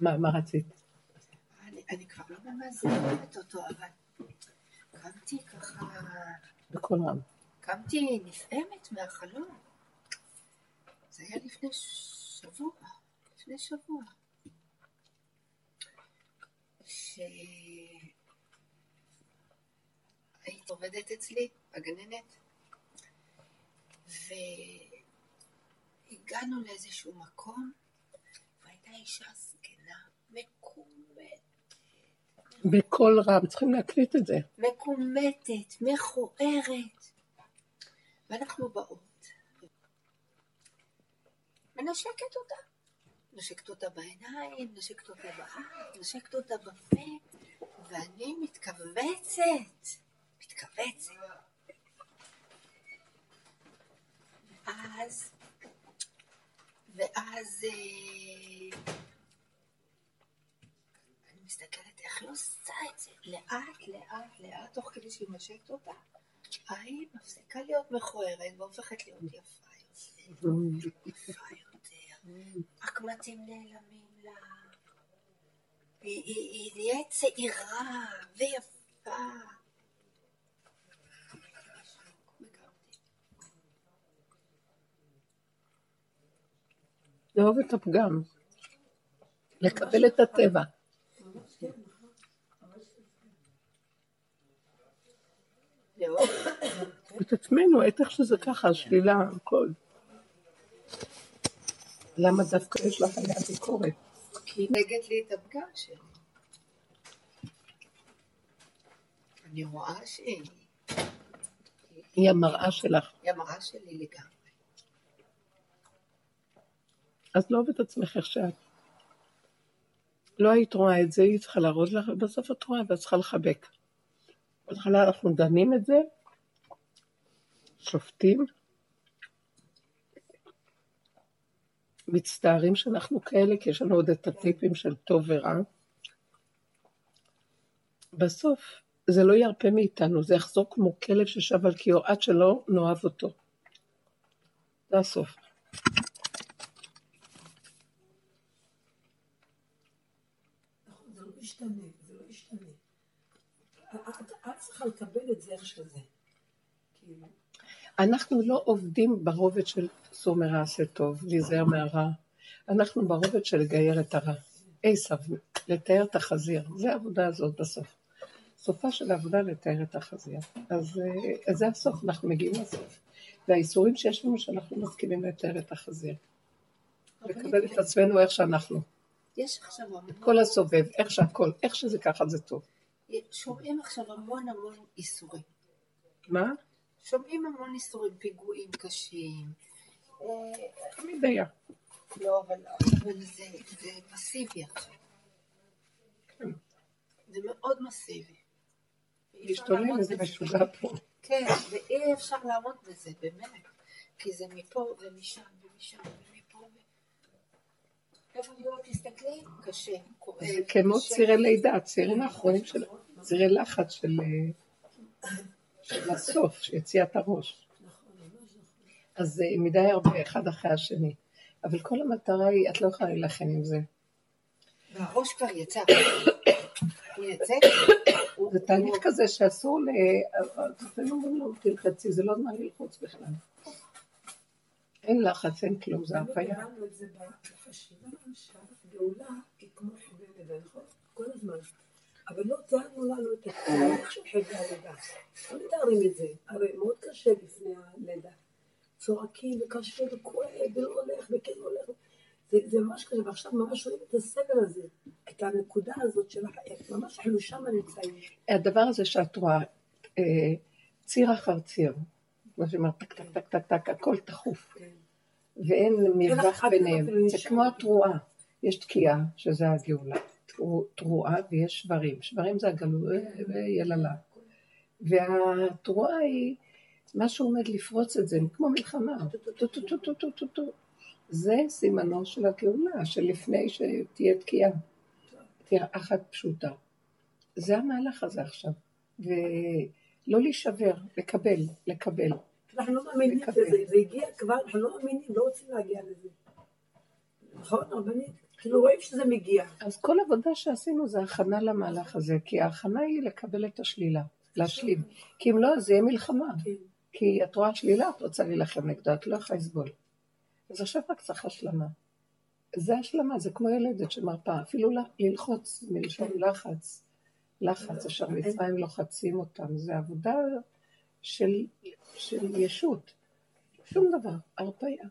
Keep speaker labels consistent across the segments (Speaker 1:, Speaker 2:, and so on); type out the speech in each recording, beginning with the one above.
Speaker 1: מה, מה רצית?
Speaker 2: אני, אני כבר לא ממש זוכרת אותו, אבל קמתי ככה,
Speaker 1: בקול רם.
Speaker 2: קמתי נפעמת מהחלום. זה היה לפני שבוע, לפני שבוע. שהיית עובדת אצלי, הגננת, והגענו לאיזשהו מקום, והייתה אישה מקומטת.
Speaker 1: בקול רם, צריכים להקליט את זה.
Speaker 2: מקומטת, מכוערת. ואנחנו באות. מנשקת אותה. נשקת אותה בעיניים, נשקת אותה באף, נשקת אותה בפה, ואני מתכווצת, מתכווצת. ואז, ואז אה, מסתכלת איך היא עושה את זה, לאט, לאט, לאט, תוך כדי שהיא משקת אותה, ההיא מפסיקה להיות מכוערת והופכת להיות יפה יותר. יפה יותר. הקמטים נעלמים לה. היא- היא היא נהיית צעירה ויפה.
Speaker 1: לאהוב את הפגם. לקבל את הטבע. את עצמנו, את איך שזה ככה, שלילה, הכל. למה דווקא יש לך עליה ביקורת?
Speaker 2: כי היא נגד לי את הפגם שלי. אני רואה שהיא
Speaker 1: היא המראה שלך.
Speaker 2: היא המראה שלי לגמרי.
Speaker 1: אז לא אוהב את עצמך איך שאת. לא היית רואה את זה, היא צריכה להראות לך, ובסוף את רואה ואת צריכה לחבק. בהתחלה אנחנו דנים את זה, שופטים, מצטערים שאנחנו כאלה, כי יש לנו עוד את הטיפים של טוב ורע. בסוף זה לא ירפה מאיתנו, זה יחזור כמו כלב ששב על קיאו עד שלא נאהב אותו. זה הסוף.
Speaker 3: נכון, זה לא ישתנה. את את צריכה לקבל את זה איך שזה. כאילו,
Speaker 1: אנחנו לא עובדים ברובד של סור מרע עשה טוב, להיזהר מהרע. אנחנו ברובד של לגייר את הרע. עשב, לתאר את החזיר. זה העבודה הזאת בסוף. סופה של העבודה לתאר את החזיר. אז, אה, אז זה הסוף, אנחנו מגיעים לסוף. והאיסורים שיש לנו שאנחנו מסכימים לתאר את החזיר. לקבל את עצמנו איך שאנחנו.
Speaker 2: יש עכשיו המון,
Speaker 1: כל הסובב, איך שהכל, איך שזה ככה זה טוב.
Speaker 2: שומעים עכשיו המון המון איסורים.
Speaker 1: מה?
Speaker 2: שומעים המון איסורים, פיגועים קשים. אה,
Speaker 1: תמיד היה.
Speaker 2: לא, אבל, אבל זה, זה מסיבי עכשיו. זה מאוד מסיבי. לעמוד
Speaker 1: איזה. משוגע פה.
Speaker 2: כן, ואי אפשר לעמוד בזה, באמת. כי זה מפה ומשם ומשם ומפה ו... איפה לא תסתכלי? קשה, כואב.
Speaker 1: זה כמו. צירי לידה, הצירים האחרונים של צירי לחץ של, אה, של הסוף, של יציאת הראש. אז זה מדי הרבה, אחד אחרי השני. אבל כל המטרה היא, את לא יכולה להילחם עם זה.
Speaker 2: והראש כבר יצא. הוא יצא?
Speaker 1: זה תהליך כזה שאסור ל... לפעמים אומרים לו, תלחצי, זה לא זמן ללחוץ בכלל. אין לחץ, אין כלום, זה הרפאיה.
Speaker 3: את זה בחשיבה שהגאולה היא כמו חבי לידה, נכון? כל הזמן. אבל לא תיארנו לנו את התהליך של חבי הלידה. לא מתארים את זה. הרי מאוד קשה לפני הלידה. צועקים וקשה וכואב ולא הולך וכן הולך. זה, זה ממש קשה, ועכשיו ממש רואים את הסבל הזה, את הנקודה הזאת של החיים, ממש אנחנו שם נמצאים.
Speaker 1: הדבר הזה שאת רואה, אה, ציר אחר ציר, כמו שאומר, טק טק טק טק טק, הכל תכוף.
Speaker 3: כן.
Speaker 1: ואין מרווח ביניהם. זה. כמו התרועה. יש תקיעה, שזה הגאולה. תרו- תרועה ויש שברים. שברים זה הגלוי ויללה. והתרועה היא, משהו עומד לפרוץ את זה, כמו מלחמה. זה סימנו של הגאולה, שלפני שתהיה תקיעה. תהיה אחת פשוטה. זה המהלך הזה עכשיו. ולא להישבר, לקבל, לקבל.
Speaker 3: אנחנו לא מאמינים. בזה, זה הגיע כבר, אנחנו לא מאמינים, לא רוצים להגיע לזה. נכון, רבנית? כאילו רואים שזה מגיע.
Speaker 1: אז כל עבודה שעשינו זה הכנה למהלך הזה, כי ההכנה היא לקבל את השלילה, להשלים. כי אם לא, זה יהיה מלחמה.
Speaker 3: כן.
Speaker 1: כי את רואה שלילה, את רוצה להילחם נגדה, את לא יכולה לסבול. אז עכשיו רק צריך השלמה. זה השלמה, זה כמו ילדת שמרפאה, אפילו ללחוץ מלשון לחץ. לחץ, אשר מצרים לוחצים אותם, זה עבודה של, של ישות. שום דבר, הרפאיה.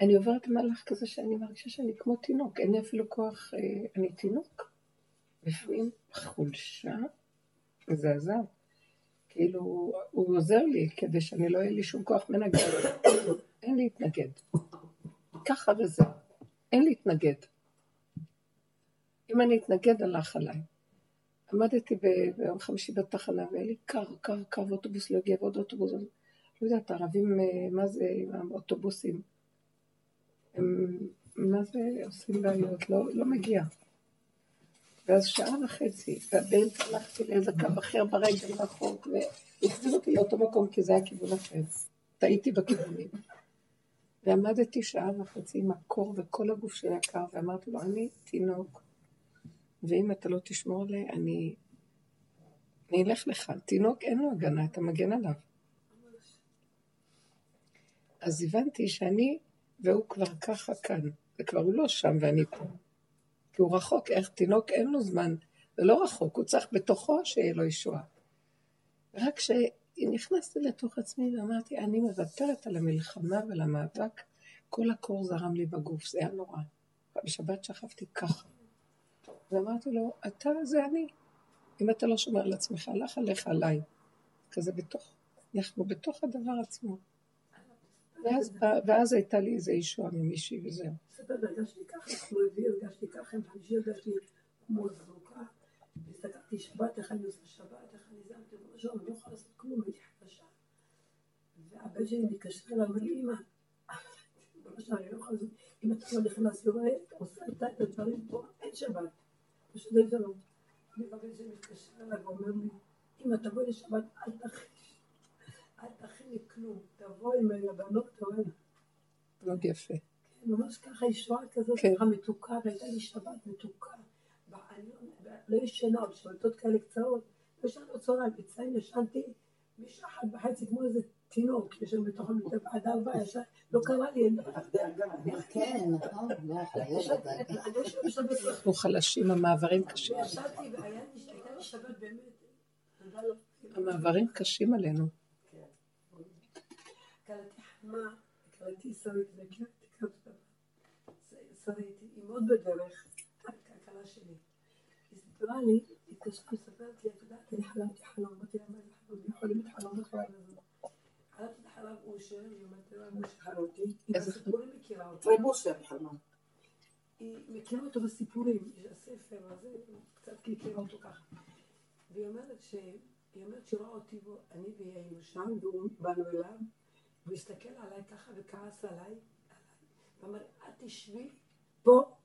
Speaker 1: אני עוברת מהלך כזה שאני מרגישה שאני כמו תינוק, אין לי אפילו כוח, אה, אני תינוק. לפעמים חולשה, מזעזע. כאילו, הוא עוזר לי כדי שאני לא יהיה לי שום כוח מנגד. אין להתנגד. ככה וזהו. אין להתנגד. אם אני אתנגד, הלך עליי. עמדתי ביום חמישי בתחנה, והיה לי קר, קר, קר, ואוטובוס לא הגיע, ועוד אוטובוס. לא יודעת, הערבים, אה, מה זה האוטובוסים? הם, מה זה עושים בעיות? לא, לא מגיע. ואז שעה וחצי, ובאמצע הלכתי לאיזה קו אחר ברגל רחוק, והחזיר אותי לאותו מקום, כי זה היה כיוון אחר. טעיתי בכיוונים. ועמדתי שעה וחצי עם הקור וכל הגוף שלי יקר, ואמרתי לו, אני תינוק, ואם אתה לא תשמור עליי, אני... אני אלך לך. תינוק אין לו הגנה, אתה מגן עליו. אז הבנתי שאני, והוא כבר ככה כאן, וכבר הוא לא שם ואני פה. כי הוא רחוק, איך תינוק אין לו זמן, זה לא רחוק, הוא צריך בתוכו שיהיה לו ישועה. רק כשנכנסתי לתוך עצמי ואמרתי, אני מוותרת על המלחמה ועל המאבק, כל הקור זרם לי בגוף, זה היה נורא. בשבת שכבתי ככה. ואמרתי לו, אתה זה אני. אם אתה לא שומר על עצמך, הלך עליך עליי. כזה בתוך, אנחנו בתוך הדבר עצמו. ואז, ואז הייתה לי איזו ישועה ממישהי וזהו.
Speaker 3: בסדר, הרגשתי ככה, כמו רביעי הרגשתי ככה, עם חמישי הרגשתי זרוקה. והסתכלתי שבת, איך אני עושה שבת, איך אני זה, אמרתי לו, משהו, אני לא יכולה לעשות כלום, הייתי חדשה. והבן שלי מתקשר אליי, אומר לי, אמא, בבקשה, אני לא יכולה לעשות, אם אתה לא נכנס לבית, עושה איתה את הדברים פה, אין שבת. פשוט אין שלום. אני והבן שלי מתקשר אליי ואומר לי, אמא, תבואי לשבת, אל תכין, אל תכיני כלום, תבואי עם הבנות, תבואי.
Speaker 1: מאוד יפה.
Speaker 3: ממש ככה ישועה כזאת,
Speaker 1: כן.
Speaker 3: ככה מתוקה, והייתה לי שבת מתוקה. לא- לא ישנה, עוד שבתות כאלה קצרות, לא ישנה בצהריים, בצהריים ישנתי משעה אחת וחצי כמו איזה תינוק, ישן בתוך המיטה עד ארבע, לא קרה לי, אין דבר.
Speaker 2: כן, נכון, לא,
Speaker 3: אני
Speaker 1: אנחנו חלשים, המעברים קשים.
Speaker 3: ישנתי והייתה לי שבת באמת, תודה לו.
Speaker 1: המעברים קשים עלינו.
Speaker 3: שרית, היא מאוד בדרך, הכלכלה שלי. היא סיפרה לי, היא התקשרה מספרת לי, את יודעת, אני חלמתי חלום, אמרתי לה, מה זה חלום? אני חולמת חלום בכל הזה. חלמתי את החלום אושר, היא אומרת לה, מה שחלמתי, היא
Speaker 1: איזה
Speaker 3: מכירה אותו.
Speaker 2: רב אושר חלמה.
Speaker 3: היא מכירה אותו בסיפורים, יש לה ספר, אז היא קצת כי הכירה אותו ככה. והיא אומרת ש... היא אומרת שראה אותי בו, אני והיא היינו שם, והוא באנו אליו, והוא הסתכל עליי ככה וכעס עליי. ואמר, את תשבי פה,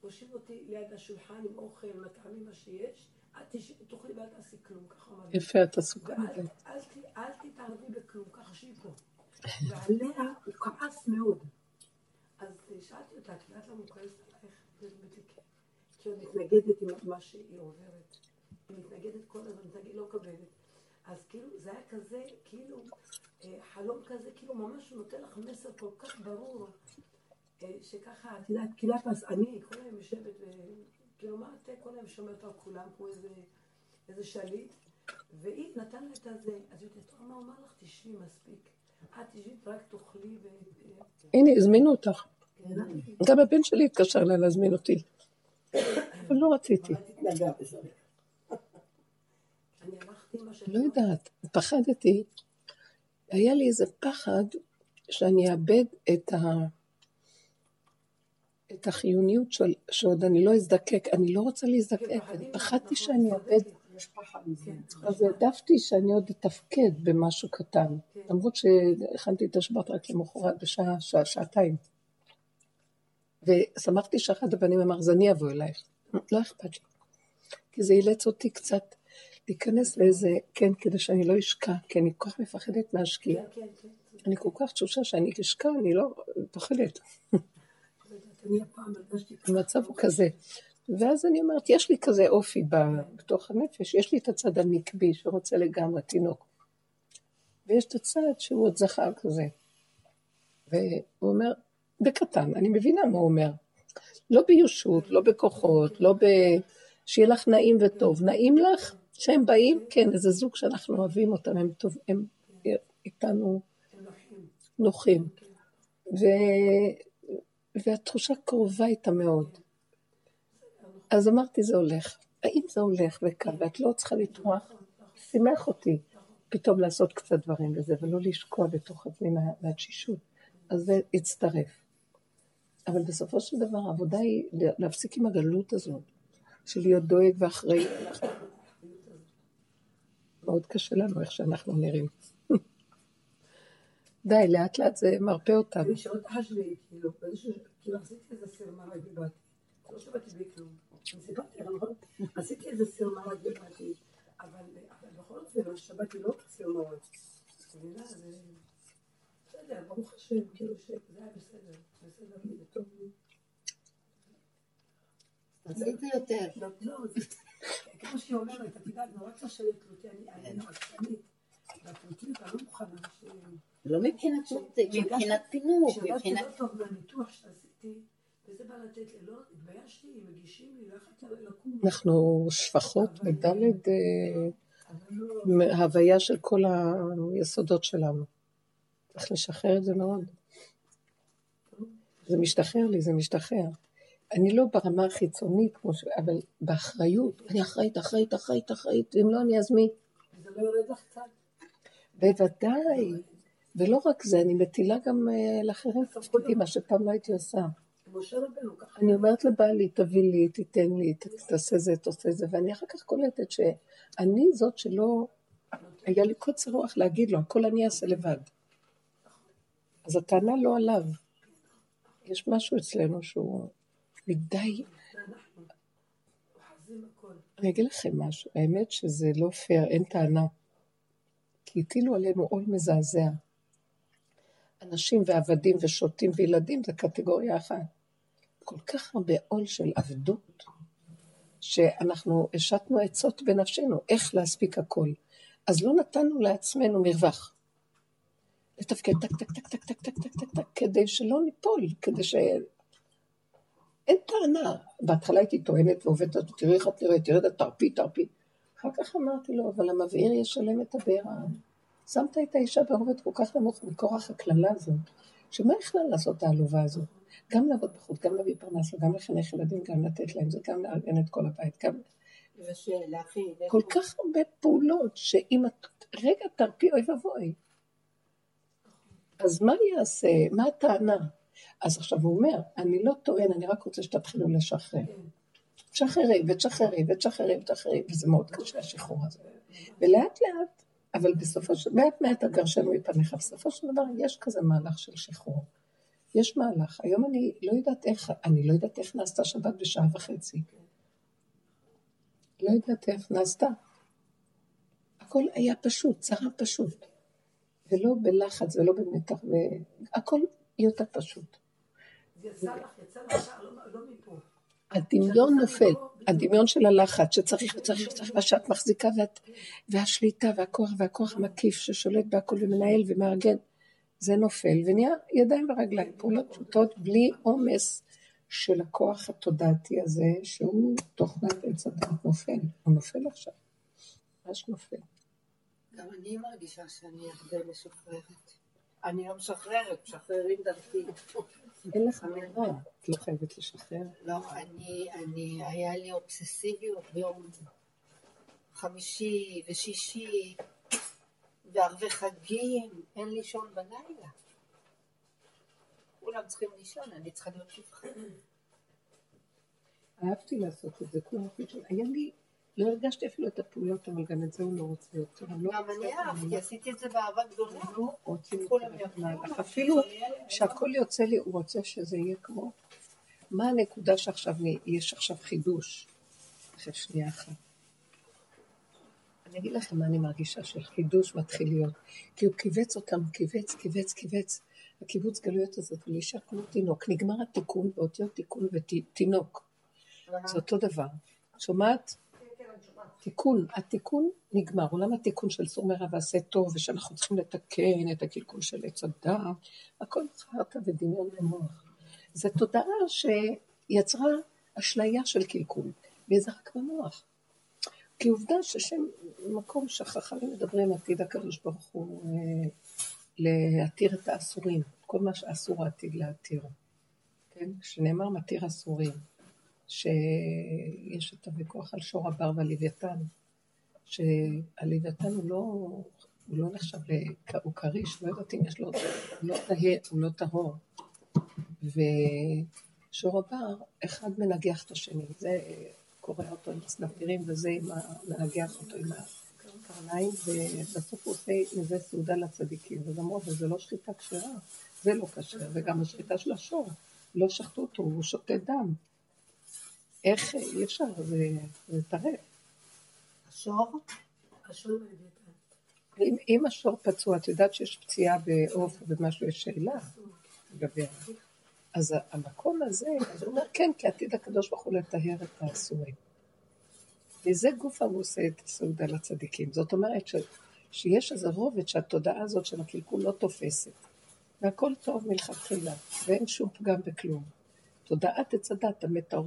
Speaker 3: הושיב אותי ליד השולחן עם אוכל, מטעמים מה שיש, תאכלי ואל תעשי כלום, ככה הוא אמר לי.
Speaker 1: יפה, את עסוקה.
Speaker 3: אל תתערבי בכלום, ככה שהיא פה. ועליה הוא כעס מאוד. אז שאלתי אותה, את יודעת למה הוא כועס עלייך? כי היא מתנגדת עם מה שהיא עוברת. היא מתנגדת כל הזמן, מתנגדת, לא מקבלת. אז כאילו, זה היה כזה, כאילו, אה, חלום כזה, כאילו ממש נותן לך מסר כל כך ברור, אה, שככה, את יודעת, כאילו אני כל היום יושבת, כאילו מה את כל היום שומרת על כולם, כמו איזה, איזה שליט, והיא נתן לה את הזה, אז היא אומרת, מה הוא אמר לך, תשבי מספיק. את תשבי, רק תאכלי ו...
Speaker 1: הנה, הזמינו אותך. גם הבן שלי התקשר אליי להזמין אותי. אבל לא רציתי. לא יודעת, פחדתי. היה לי איזה פחד שאני אאבד את, ה... את החיוניות של... שעוד אני לא אזדקק. אני לא רוצה להזדקק. אני פחדתי שאני אאבד...
Speaker 2: מזה.
Speaker 1: אז העדפתי שאני עוד אתפקד במשהו קטן. למרות שהכנתי את השבת רק למחרת בשעה, שעה, שעתיים. ושמחתי שאחד הבנים אמר, אז אני אבוא אלייך. לא אכפת לי. כי זה אילץ אותי קצת להיכנס לאיזה, כן, כדי שאני לא אשקע, כי אני כל כך מפחדת מהשקיעה.
Speaker 3: כן, כן, כן.
Speaker 1: אני כל כך תשושה שאני אשקע, אני לא מפחדת.
Speaker 3: יודעת, אני הפעם הרגשתי...
Speaker 1: המצב הוא כזה. ואז אני אומרת, יש לי כזה אופי בתוך הנפש, יש לי את הצד הנקבי שרוצה לגמרי תינוק. ויש את הצד שהוא עוד זכר כזה. והוא אומר, בקטן, אני מבינה מה הוא אומר. לא ביושות, לא בכוחות, לא ב... שיהיה לך נעים וטוב. נעים לך שהם באים? כן, איזה זוג שאנחנו אוהבים אותם, הם, טוב, הם איתנו נוחים. ו... והתחושה קרובה איתה מאוד. אז אמרתי, זה הולך. האם זה הולך וקל, ואת לא צריכה לטרוח? שימח אותי פתאום לעשות קצת דברים לזה, ולא לשקוע בתוך עצמי מהתשישות. אז זה הצטרף. אבל בסופו של דבר העבודה היא להפסיק עם הגלות הזאת, של להיות דואג ואחראי. מאוד קשה לנו איך שאנחנו נראים. די, לאט לאט זה מרפא אותנו.
Speaker 3: אני שואלת אותך שלי, כאילו, כאילו עשיתי איזה סיר מרק ובאתי. לא שבאתי בלי כלום. סיפרתי, נכון? עשיתי איזה סיר מרק ובאתי. אבל בכל אופן, שבאתי לא סיר מרק. בסדר, ברוך השם, כאילו שזה היה בסדר. בסדר זה טוב לי.
Speaker 2: רציתי יותר.
Speaker 3: לא, לא כמו שהיא אומרת, את יודעת, נורא קשה לתלותי, אני עצבנית. לא.
Speaker 2: לא מבחינת מבחינת פינוק, מבחינת...
Speaker 3: לא טוב מהניתוח שעשיתי, וזה בא לתת לי, לא, התביישתי, מגישים לי, לא.
Speaker 1: אנחנו שפחות בדלת ההוויה של כל היסודות שלנו. צריך לשחרר את זה מאוד. זה משתחרר לי, זה משתחרר. אני לא ברמה החיצונית, ש... אבל באחריות, אני אחראית, אחראית, אחראית, אחראית, אם לא, אני אז מי?
Speaker 3: זה לא יורד לך קצת?
Speaker 1: בוודאי. ולא רק זה, אני מטילה גם אה, לאחרים תפקידים, מה שפעם לא הייתי עושה. אני אומרת לבעלי, תביא לי, תיתן לי, תעשה זה, תעשה זה, ואני אחר כך קולטת שאני זאת שלא, היה לי קוצר רוח להגיד לו, הכל אני אעשה לבד. אז הטענה לא עליו. יש משהו אצלנו שהוא מדי... אני אגיד לכם משהו, האמת שזה לא פייר, אין טענה. כי הטילו עלינו עול מזעזע. אנשים ועבדים ושוטים וילדים זה קטגוריה אחת. כל כך הרבה עול של עבדות, שאנחנו השתנו עצות בנפשנו, איך להספיק הכל. אז לא נתנו לעצמנו מרווח. לתפקד טק טק טק טק טק טק טק טק טק כדי שלא ניפול, כדי ש... אין טענה. בהתחלה הייתי טוענת ועובדת, תראי איך את נראית, תראי, תרפי, תרפי. אחר כך אמרתי לו, אבל המבעיר ישלם את הבעירה. שמת את האישה ברובד כל כך נמוך מכורח הקללה הזאת, שמה יכלה לעשות את העלובה הזאת? גם לעבוד בחוץ, גם להביא פרנס, גם לחנך ילדים, גם לתת להם, זה גם לארגן את כל הבית, גם... כל כך הרבה פעולות, שאם את רגע תרפי, אוי ואבוי. אז מה אני אעשה? מה הטענה? אז עכשיו הוא אומר, אני לא טוען, אני רק רוצה שתתחילו לשחרר. תשחררי ותשחררי ותשחררי ותשחררי, וזה מאוד קשה השחרור הזה. ולאט לאט, אבל בסופו של דבר, מעט מעט הגרשנו מפניך, בסופו של דבר יש כזה מהלך של שחרור. יש מהלך. היום אני לא יודעת איך, אני לא יודעת איך נעשתה שבת בשעה וחצי. לא יודעת איך נעשתה. הכל היה פשוט, צרה פשוט. ולא בלחץ ולא במתח, והכל יותר פשוט.
Speaker 3: יצא לך, יצא לך, לא.
Speaker 1: הדמיון נופל, הדמיון של הלחץ שצריך וצריך וצריך, ושאת מחזיקה ואת, והשליטה והכוח והכוח המקיף ששולט בהכל ומנהל ומארגן, זה נופל ונהיה ידיים ורגליים, פעולות פשוטות בלי עומס של הכוח התודעתי הזה, שהוא תוכנת עץ הדת נופל, הוא נופל עכשיו, ממש נופל.
Speaker 2: גם אני מרגישה שאני הרבה משוחררת. אני לא משחררת, משחררים דרכי.
Speaker 1: אין לך מירה, את לא חייבת לשחרר.
Speaker 2: לא, אני, אני, היה לי אובססיביות ביום חמישי ושישי וערבי חגים, אין לישון בלילה. כולם צריכים לישון, אני צריכה להיות שפחה.
Speaker 1: אהבתי לעשות את זה, כולם היה לי לא הרגשתי אפילו את הפעולות, אבל גם את זה הוא לא רוצה יותר.
Speaker 2: לא גם אני אהבתי, עשיתי את זה באהבה גדולה.
Speaker 1: לא רוצים אפילו שהכל יוצא לי, הוא רוצה שזה יהיה כמו... מה הנקודה שעכשיו, יש עכשיו חידוש? אחרי שנייה אחת. אני אגיד לכם מה אני מרגישה של חידוש מתחיל להיות. כי הוא כיווץ אותם, כיווץ, כיווץ, כיווץ, הקיבוץ גלויות הזאת, ולהישאר כמו תינוק. נגמר התיקון באותיות תיקון ותינוק. זה אותו דבר. שומעת? תיקון, התיקון נגמר, עולם התיקון של סור מרע ועשה טוב, ושאנחנו צריכים לתקן את הקלקול של עץ הדת, הכל חרטה ודמיון ומוח. זו תודעה שיצרה אשליה של קלקול, וזה רק במוח. כי עובדה ששם מקום שהחכמים מדברים עתיד הקדוש ברוך הוא אה, להתיר את האסורים, כל מה שאסור עתיד להתיר. כן? שנאמר מתיר אסורים. שיש את הוויכוח על שור הבר והלוויתן, שהלוויתן הוא לא, הוא לא נחשב, הוא כריש, לא יודעת אם יש לו, הוא לא, הוא לא טהור. ושור הבר, אחד מנגח את השני, זה קורע אותו עם צנפירים וזה מנגח אותו עם הקרניים, ובסוף הוא עושה מזה סעודה לצדיקים, ואז אמרו, וזה לא שחיטה כשרה, זה לא כשר, וגם השחיטה של השור, לא שחטו אותו, הוא שותה דם. איך, אי אפשר, זה טרף.
Speaker 2: השור?
Speaker 3: השור
Speaker 1: אם, אם השור פצוע, את יודעת שיש פציעה בעוף או במשהו, יש שאלה לגבי אז המקום הזה, אז הוא אומר, כן, כי עתיד הקדוש ברוך הוא לטהר את האסורים. וזה גוף הוא עושה את הסעודה לצדיקים. זאת אומרת ש, שיש איזה רובד שהתודעה הזאת של הקלקול לא תופסת. והכל טוב מלכתחילה, ואין שום פגם בכלום. תודעת עץ הדת, המת טהור.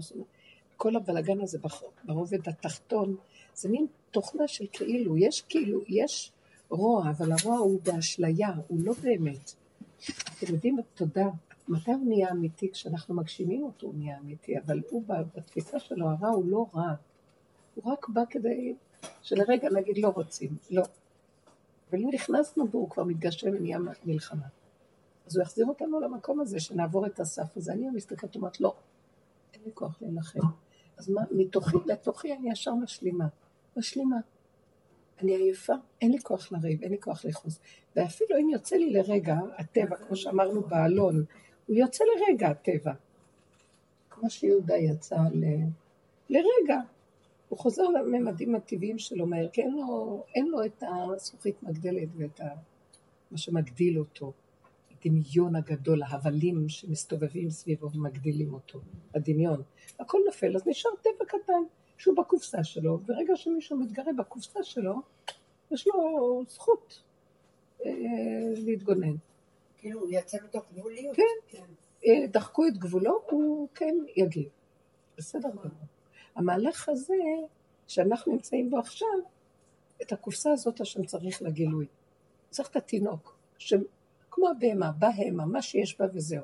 Speaker 1: כל הבלגן הזה ברובד התחתון, זה מין תוכנה של כאילו, יש כאילו, יש רוע, אבל הרוע הוא באשליה, הוא לא באמת. אתם יודעים, תודה, מתי הוא נהיה אמיתי? כשאנחנו מגשימים אותו הוא נהיה אמיתי, אבל הוא בתפיסה שלו, הרע הוא לא רע. הוא רק בא כדי שלרגע נגיד לא רוצים, לא. אבל אם נכנסנו בו, הוא כבר מתגשם ונהיה מלחמה. אז הוא יחזיר אותנו למקום הזה, שנעבור את הסף הזה. אני מסתכלת ואומרת, לא, אין לי כוח להילחם. אז מה, מתוכי לתוכי אני ישר משלימה. משלימה. אני עייפה, אין לי כוח לריב, אין לי כוח לאחוז. ואפילו אם יוצא לי לרגע, הטבע, כמו שאמרנו באלון, הוא יוצא לרגע, הטבע. כמו שיהודה יצא ל... לרגע. הוא חוזר לממדים הטבעיים שלו מהר, כי אין לו, אין לו את הזכוכית מגדלת ואת ה... מה שמגדיל אותו. הדמיון הגדול, ההבלים שמסתובבים סביבו ומגדילים אותו, הדמיון. הכל נופל, אז נשאר טבע קטן, שהוא בקופסה שלו, ברגע שמישהו מתגרה בקופסה שלו, יש לו זכות אה, להתגונן.
Speaker 2: כאילו, הוא יצא מתוך גבוליות.
Speaker 1: כן, כן. דחקו את גבולו, הוא כן יגיב. בסדר גמור. המהלך הזה, שאנחנו נמצאים בו עכשיו, את הקופסה הזאת השם צריך לגילוי. צריך את התינוק, כמו הבהמה, בהמה, מה שיש בה וזהו.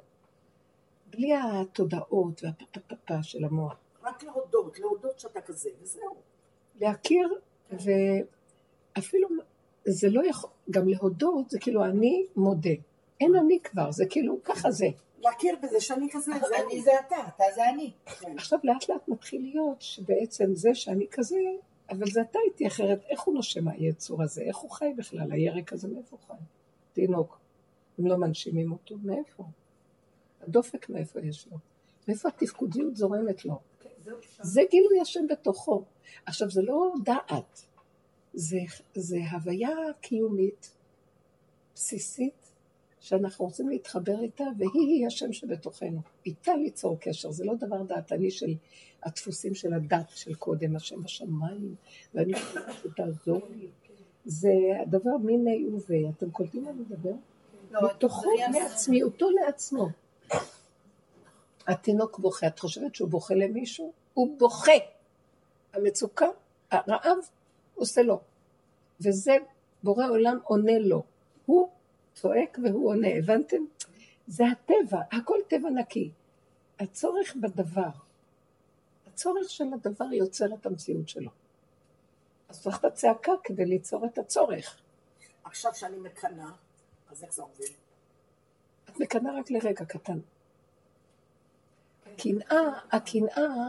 Speaker 1: בלי התודעות והפפפפה של המוח.
Speaker 2: רק להודות, להודות שאתה כזה, וזהו.
Speaker 1: להכיר, ואפילו, זה לא יכול, גם להודות זה כאילו אני מודה. אין אני כבר, זה כאילו, ככה זה.
Speaker 2: להכיר בזה שאני כזה, זה אני זה אתה, אתה זה אני.
Speaker 1: עכשיו לאט לאט מתחיל להיות שבעצם זה שאני כזה, אבל זה אתה איתי אחרת, איך הוא נושם היצור הזה? איך הוא חי בכלל? הירק הזה מאיפה הוא חי? תינוק. אם לא מנשימים אותו, מאיפה? הדופק מאיפה יש לו? מאיפה התפקודיות זורמת לו? זה גילוי השם בתוכו. עכשיו, זה לא דעת, זה, זה הוויה קיומית, בסיסית, שאנחנו רוצים להתחבר איתה, והיא-היא השם שבתוכנו. איתה ליצור קשר, זה לא דבר דעתני של הדפוסים של הדת של קודם, השם בשמיים, ואני חושבת שתעזור לי. זה הדבר מיני ובי. אתם קולטים מה אני מדבר?
Speaker 2: לא,
Speaker 1: בתוכו, מעצמיותו לעצמו. התינוק בוכה, את חושבת שהוא בוכה למישהו? הוא בוכה. המצוקה, הרעב, עושה לו. וזה בורא עולם עונה לו. הוא צועק והוא עונה, הבנתם? זה הטבע, הכל טבע נקי. הצורך בדבר, הצורך של הדבר יוצר את המציאות שלו. אז צריך את הצעקה כדי ליצור את הצורך.
Speaker 2: עכשיו שאני מקנאה, אז איך זה עובד?
Speaker 1: את מקנאה רק לרגע קטן. קנאה, הקנאה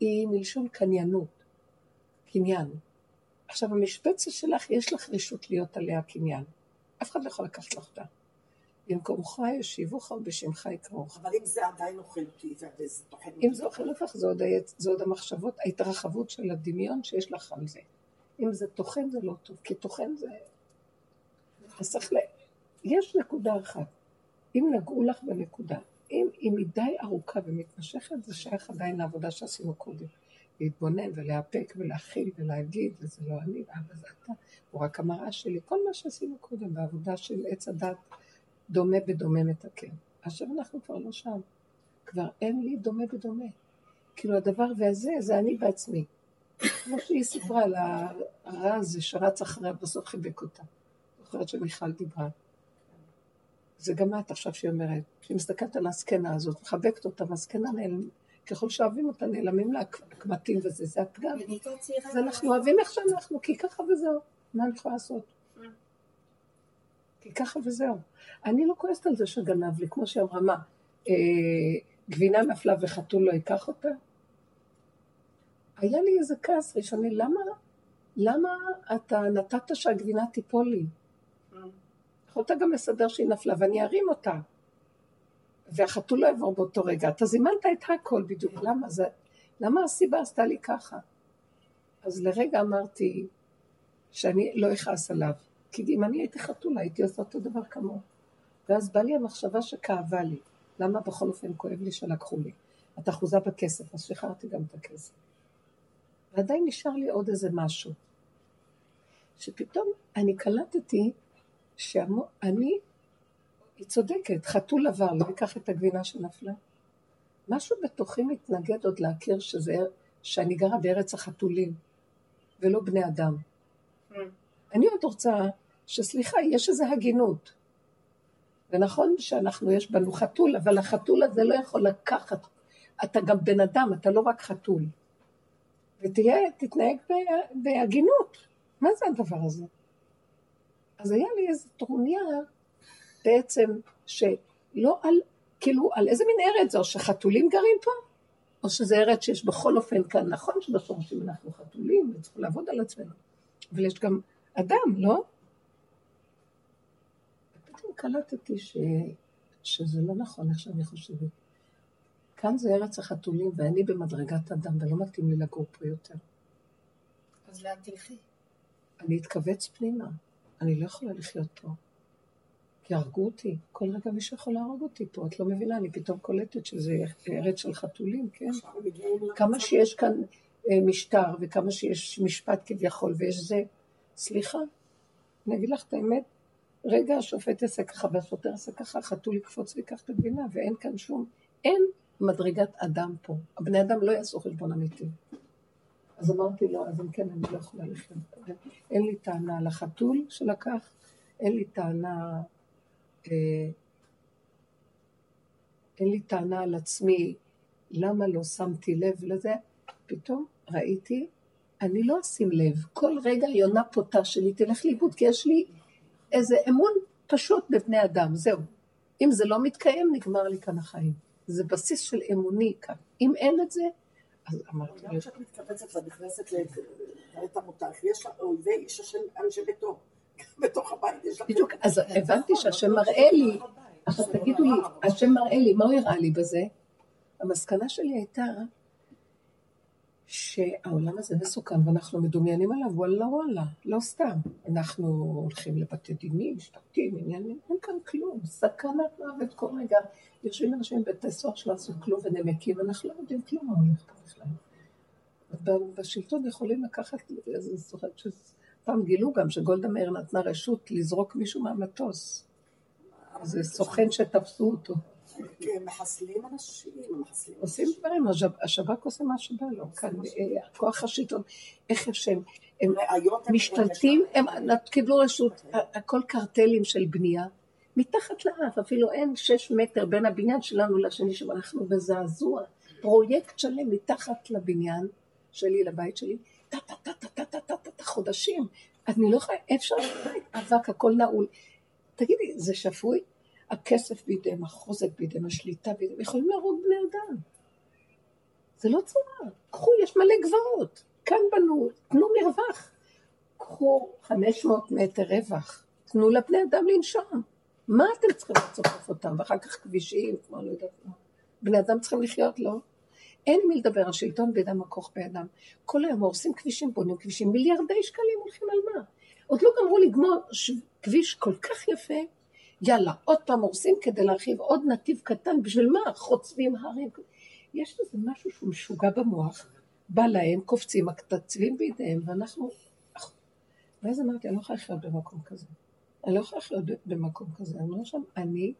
Speaker 1: היא מלשון קניינות, קניין. עכשיו, המשבצת שלך, יש לך רשות להיות עליה קניין. אף אחד לא יכול לקחת לך אותה. במקומך ישיבוך ובשמך יקראוך.
Speaker 2: אבל אם זה עדיין אוכל אותי, וזה טוחן
Speaker 1: אם זה אוכל אותך, זה עוד, זה עוד המחשבות, ההתרחבות של הדמיון שיש לך על זה. אם זה טוחן זה לא טוב, כי טוחן זה... אז צריך. יש נקודה אחת. אם נגעו לך בנקודה, אם היא מדי ארוכה ומתמשכת, זה שייך עדיין לעבודה שעשינו קודם. להתבונן ולהאפק ולהכיל ולהגיד, וזה לא אני, ואבא זה אתה, הוא רק המראה שלי. כל מה שעשינו קודם בעבודה של עץ הדת, דומה בדומה מתקן. עכשיו אנחנו כבר לא שם. כבר אין לי דומה בדומה. כאילו הדבר והזה, זה אני בעצמי. כמו שהיא סיפרה על הרע הזה שרץ אחריה, בסוף חיבק אותה. זוכרת שמיכל דיברה. זה גם את עכשיו שהיא אומרת, שהיא מסתכלת על הזקנה הזאת, מחבקת אותה, והזקנה נעלמת. ככל שאוהבים אותה, נעלמים לה הקמטים וזה, זה הפגם. אז אנחנו אוהבים איך שאנחנו, כי ככה וזהו. מה אני יכולה לעשות? כי ככה וזהו. אני לא כועסת על זה שגנב לי, כמו שהיא אמרה, מה, אה, גבינה נפלה וחתול לא ייקח אותה? היה לי איזה כעס ראשוני, למה, למה אתה נתת שהגבינה תיפול לי? יכולת גם לסדר שהיא נפלה ואני ארים אותה. והחתול לא יעבור באותו רגע. אתה זימנת את הכל בדיוק, למה זה, למה הסיבה עשתה לי ככה? אז לרגע אמרתי שאני לא אכעס עליו, כי אם אני הייתי חתולה הייתי עושה אותו דבר כמוהו. ואז בא לי המחשבה שכאבה לי, למה בכל אופן כואב לי שלקחו לי? את אחוזה בכסף, אז שחררתי גם את הכסף. ועדיין נשאר לי עוד איזה משהו, שפתאום אני קלטתי שאני היא צודקת, חתול עבר, לא ייקח את הגבינה שנפלה. משהו בתוכי מתנגד עוד להכיר שזה, שאני גרה בארץ החתולים, ולא בני אדם. Mm. אני עוד רוצה שסליחה, יש איזו הגינות. ונכון שאנחנו, יש בנו חתול, אבל החתול הזה לא יכול לקחת. אתה גם בן אדם, אתה לא רק חתול. ותהיה, תתנהג בהגינות. מה זה הדבר הזה? אז היה לי איזו טרוניה בעצם שלא על, כאילו, על איזה מין ארץ זו, שחתולים גרים פה? או שזה ארץ שיש בכל אופן כאן, נכון שבשורשים אנחנו חתולים וצריכים לעבוד על עצמנו, אבל יש גם אדם, לא? פתאום קלטתי ש... שזה לא נכון איך שאני חושבת. כאן זה ארץ החתולים ואני במדרגת אדם ולא מתאים לי לגור פה יותר.
Speaker 2: אז לאן תלכי?
Speaker 1: אני אתכווץ פנימה, אני לא יכולה לחיות פה. כי הרגו אותי, כל רגע מישהו יכול להרוג אותי פה, את לא מבינה, אני פתאום קולטת שזה ארץ של חתולים, כן? כמה שיש כאן אה, משטר וכמה שיש משפט כביכול ויש זה, סליחה, אני אגיד לך את האמת, רגע השופט יעשה ככה והשוטר יעשה ככה, חתול יקפוץ ויקח את הגבינה ואין כאן שום, אין מדרגת אדם פה, הבני אדם לא יעשו חשבון אמיתי. אז אמרתי לו, אז אם כן, אני לא יכולה לחיות. אין לי טענה על החתול שלקח, אין לי טענה אה, אין לי טענה על עצמי, למה לא שמתי לב לזה, פתאום ראיתי, אני לא אשים לב, כל רגע יונה פותה שלי תלך לאיבוד, כי יש לי איזה אמון פשוט בבני אדם, זהו. אם זה לא מתקיים, נגמר לי כאן החיים. זה בסיס של אמוני כאן. אם אין את זה, אז אמרתי...
Speaker 4: גם כשאת מתכווצת ואת נכנסת לבית המותח, יש אויבי איש השם אנשי ביתו. בתוך הבית יש לך...
Speaker 1: בדיוק, אז הבנתי שהשם מראה לי, עכשיו תגידו לי, השם מראה לי, מה הוא הראה לי בזה? המסקנה שלי הייתה שהעולם הזה מסוכן ואנחנו מדומיינים עליו, וואלה וואלה, לא סתם. אנחנו הולכים לבתי דינים, משפטים, עניינים, אין כאן כלום, סכנת מוות כל רגע. יושבים אנשים בבתי סוהר שלא עשו כלום ונמקים, אנחנו לא יודעים כלום מה הולך פה בכלל. בשלטון יכולים לקחת, אני זוכרת שזה... פעם גילו גם שגולדה מאיר נתנה רשות לזרוק מישהו מהמטוס. זה סוכן שתפסו אותו.
Speaker 4: מחסלים אנשים, מחסלים
Speaker 1: עושים דברים, השב"כ עושה מה שבא לו. כאן, אה, כוח השלטון, איך שהם, הם משתלטים, הם קיבלו רשות, הכל קרטלים של בנייה. מתחת לאף, אפילו אין שש מטר בין הבניין שלנו לשני, שאנחנו בזעזוע. פרויקט שלם מתחת לבניין שלי, לבית שלי, טה-טה-טה-טה-טה-טה-טה, חודשים. אני לא יכולה, אפשר אבק, הכל נעול. תגידי, זה שפוי? הכסף בידיהם, החוזק בידיהם, השליטה בידיהם, יכולים להרוג בני אדם. זה לא צורה. קחו, יש מלא גבעות. כאן בנו, תנו מרווח. קחו 500 מטר רווח, תנו לבני אדם לנשום. מה אתם צריכים לצופף אותם? ואחר כך כבישים, כמו לא יודעת מה. בני אדם צריכים לחיות, לא? אין מי לדבר על שלטון בידם הכוח בידם. כל היום הורסים כבישים, בונים כבישים, מיליארדי שקלים הולכים על מה? עוד לא גמרו לגמור ש... כביש כל כך יפה, יאללה, עוד פעם הורסים כדי להרחיב עוד נתיב קטן, בשביל מה? חוצבים הרים. יש לזה משהו שהוא משוגע במוח, בא להם, קופצים, הקצבים בידיהם, ואנחנו... ואז אמרתי, אני לא יכולה לחיות במקום כזה. אני לא יכולה לחיות במקום כזה. אני אומר שם, אני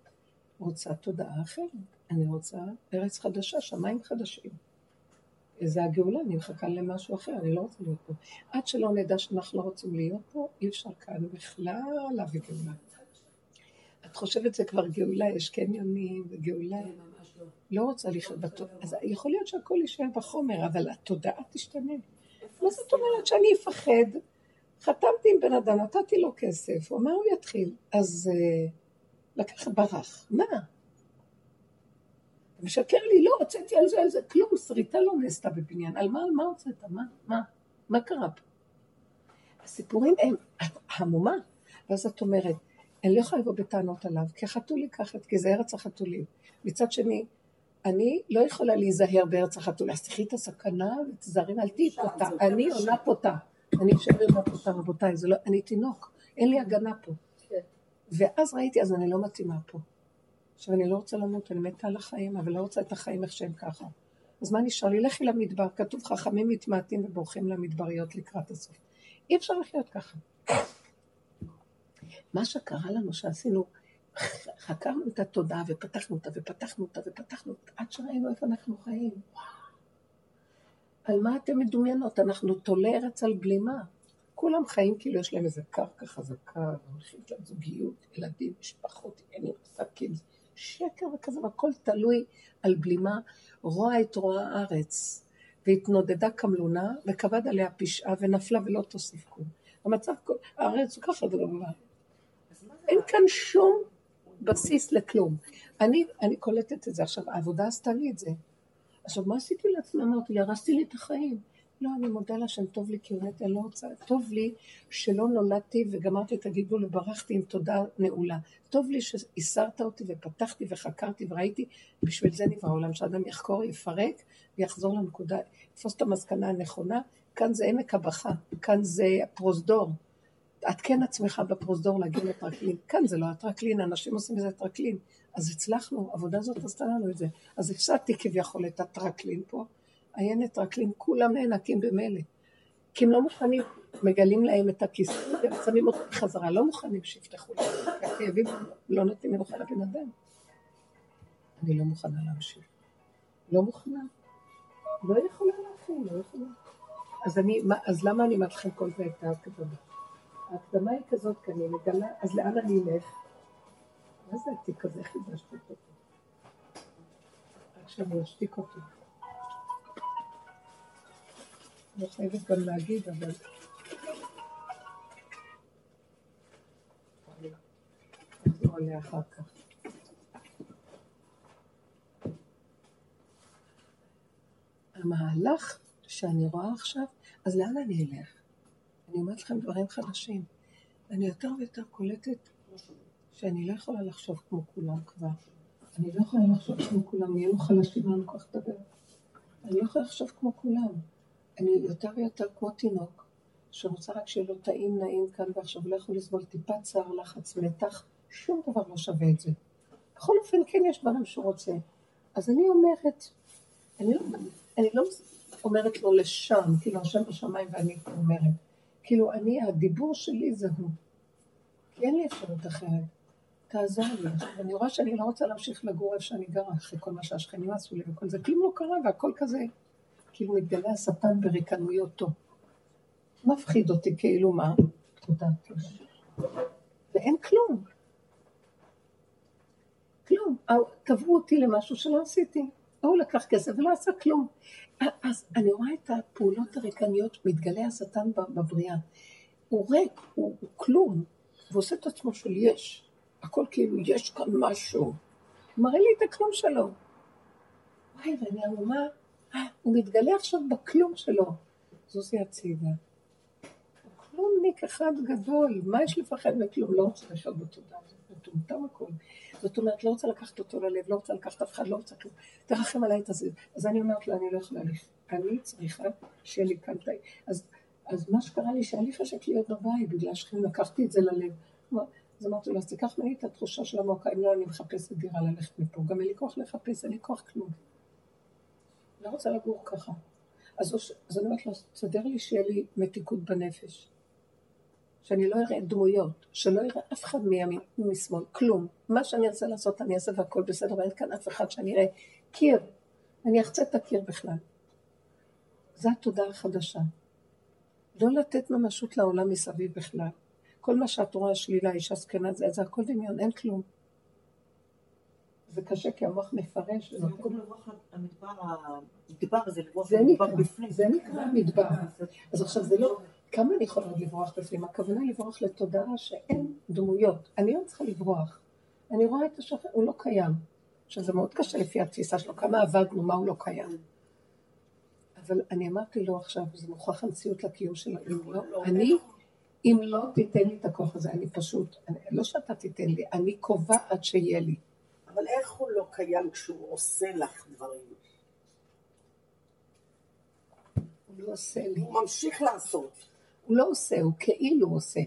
Speaker 1: רוצה תודעה אחרת. אני רוצה ארץ חדשה, שמיים חדשים. זה הגאולה, אני מחכה למשהו אחר, אני לא רוצה להיות פה. עד שלא נדע שאנחנו לא רוצים להיות פה, אי אפשר כאן בכלל להביא גאולה. את חושבת שזה כבר גאולה, יש קניונים וגאולה. לא רוצה לחיות בתודעה. אז יכול להיות שהכל יישאר בחומר, אבל התודעה תשתנה. מה זאת אומרת שאני אפחד? חתמתי עם בן אדם, נתתי לו כסף, הוא אמר הוא יתחיל, אז uh, לקח ברח. מה? אתה משקר לי, לא, הוצאתי על זה, על זה, כלום, שריטה לא נעשתה בבניין. על מה, על מה הוצאת? מה, מה, מה קרה פה? הסיפורים הם המומה, ואז את אומרת, אני לא יכולה לבוא בטענות עליו, כי החתול ייקח את, כי זה ארץ החתולים. מצד שני, אני לא יכולה להיזהר בארץ החתולים, אז תחי את הסכנה ותזהרי, אל תהיי פותה, אני עונה פותה. אני אשאר עם הפותה, רבותיי, לא, אני תינוק, אין לי הגנה פה. כן. ואז ראיתי, אז אני לא מתאימה פה. עכשיו, אני לא רוצה למות, אני מתה על החיים, אבל לא רוצה את החיים איך שהם ככה. אז מה נשאר לי? לכי למדבר, כתוב חכמים מתמעטים ובורחים למדבריות לקראת הסוף. אי אפשר לחיות ככה. מה שקרה לנו שעשינו, חקרנו את התודעה ופתחנו אותה ופתחנו אותה ופתחנו אותה, עד שראינו איפה אנחנו חיים. על מה אתם מדומיינות? אנחנו תולי ארץ על בלימה. כולם חיים כאילו יש להם איזה קרקע חזקה, הולכים זוגיות, ילדים, משפחות, עניינים, עסקים. שקר וכזה, והכל תלוי על בלימה. רוע את רוע הארץ, והתנודדה כמלונה, וכבד עליה פשעה, ונפלה ולא תוסיף כלום. המצב, הארץ הוא ככה זה דבר. אין כאן שום בסיס לכלום. אני, אני קולטת את זה עכשיו, העבודה עשתה לי את זה. עכשיו, מה עשיתי לעצמי? אמרתי הרסתי לי את החיים. לא, אני מודה להשם, טוב לי כי הוא מת, אני לא רוצה, טוב לי שלא נולדתי וגמרתי את הגידול וברחתי עם תודה נעולה. טוב לי שהסרת אותי ופתחתי וחקרתי וראיתי, בשביל זה נברא העולם, שאדם יחקור, יפרק ויחזור לנקודה, יתפוס את המסקנה הנכונה. כאן זה עמק הבכה, כאן זה הפרוזדור. עדכן עצמך בפרוזדור להגיע לטרקלין. כאן זה לא הטרקלין, אנשים עושים מזה טרקלין. אז הצלחנו, העבודה הזאת עשתה לנו את זה. אז הפסדתי כביכול את הטרקלין פה, עיינת טרקלין, כולם נאנקים במילא. כי הם לא מוכנים, מגלים להם את הכיסא ושמים אותם בחזרה, לא מוכנים שיפתחו להם. הכאבים לא נותנים מנוחה לבן אדם. אני לא מוכנה להמשיך. לא מוכנה. לא יכולה להכין, לא יכולה. אז, אני, אז למה אני אומרת לכם כל זה את ההקדמה? ההקדמה היא כזאת, כי אני מגלה, אז לאן אני אלך? מה זה התיק הזה? חידשתי אותו. רק שאני אשתיק אותו. לא חייבת גם להגיד, אבל... נחזור עליה אחר כך. המהלך שאני רואה עכשיו, אז לאן אני אלך? אני אומרת לכם דברים חדשים. אני יותר ויותר קולטת שאני לא יכולה לחשוב כמו כולם כבר. אני לא יכולה לחשוב כמו כולם, נהיינו חלשים, אין לנו כך לדבר. אני לא יכולה לחשוב כמו כולם. אני יותר ויותר כמו תינוק, שרוצה רק שיהיה לו טעים נעים כאן ועכשיו, לא יכול לסבול טיפת צער, לחץ, מתח, שום דבר לא שווה את זה. בכל אופן, כן יש דברים שהוא רוצה. אז אני אומרת, אני לא, אני לא אומרת לו לשם, כאילו השם בשמיים ואני אומרת. כאילו, אני, הדיבור שלי זה הוא. כי אין לי אפשרות אחרת. תעזור לי. אני רואה שאני לא רוצה להמשיך לגור איפה שאני גרה, אחרי כל מה שהשכנים עשו לי וכל זה. כלום לא קרה והכל כזה כאילו מתגלה השטן בריקנויותו. מפחיד אותי כאילו מה? תודה. ואין כלום. כלום. תבעו אותי למשהו שלא עשיתי. ההוא לקח כסף ולא עשה כלום. אז אני רואה את הפעולות הריקניות, מתגלה השטן בבריאה. הוא ריק, הוא, הוא כלום, ועושה את עצמו של יש. הכל כאילו, יש כאן משהו. מראה לי את הכלום שלו. וואי, ואני אמורה הוא מתגלה עכשיו בכלום שלו. זוזי הצידה. כלומניק אחד גדול, מה יש לפחד מכלום? לא רוצה לשאול בתודה, זה מטומטם הכל. זאת אומרת, לא רוצה לקחת אותו ללב, לא רוצה לקחת אף אחד, לא רוצה כלום. תרחם עליי את הזה. אז אני אומרת לו, אני לא יכולה ללכת. אני צריכה שיהיה לי כאן אז, אז מה שקרה לי, שהיה לי חשק להיות בבית, בגלל שכם לקחתי את זה ללב. אז אמרתי לו, אז תיקח ממני את התחושה של המועקה, אם לא, אני מחפשת דירה ללכת מפה. גם אין לי כוח לחפש, אין לי כוח כלום. לא רוצה לגור ככה. אז, אז אני אומרת לו, תסדר לי שיהיה לי מתיקות בנפש. שאני לא אראה דמויות, שלא אראה אף אחד מימין ומשמאל, כלום. מה שאני ארצה לעשות אני אעשה והכל בסדר, ואין כאן אף אחד שאני אראה קיר. אני אחצה את הקיר בכלל. זו התודעה החדשה. לא לתת ממשות לעולם מסביב בכלל. כל מה שאת רואה שלילה, אישה זקנה, זה, זה הכל דמיון, אין כלום. זה קשה כי המוח מפרש.
Speaker 5: זה במקום לברוח למדבר, המדבר הזה, לברוח
Speaker 1: זה
Speaker 5: למדבר בפנים.
Speaker 1: זה נקרא מדבר. אז עכשיו זה לא, כמה אני יכולה עוד לברוח בפנים? הכוונה לברוח לתודעה שאין דמויות. אני לא צריכה לברוח. אני רואה את השופט, הוא לא קיים. עכשיו זה מאוד קשה לפי התפיסה שלו, כמה עבדנו, מה הוא לא קיים. אבל אני אמרתי לו עכשיו, זה מוכרח המציאות לקיום שלו, אם לא, אני, אם לא תיתן לי את הכוח הזה, אני פשוט, אני, לא שאתה תיתן לי, אני קובעת שיהיה לי.
Speaker 4: אבל איך הוא לא קיים כשהוא עושה לך דברים?
Speaker 1: הוא לא עושה לי.
Speaker 4: הוא ממשיך לעשות.
Speaker 1: הוא לא עושה, הוא כאילו עושה.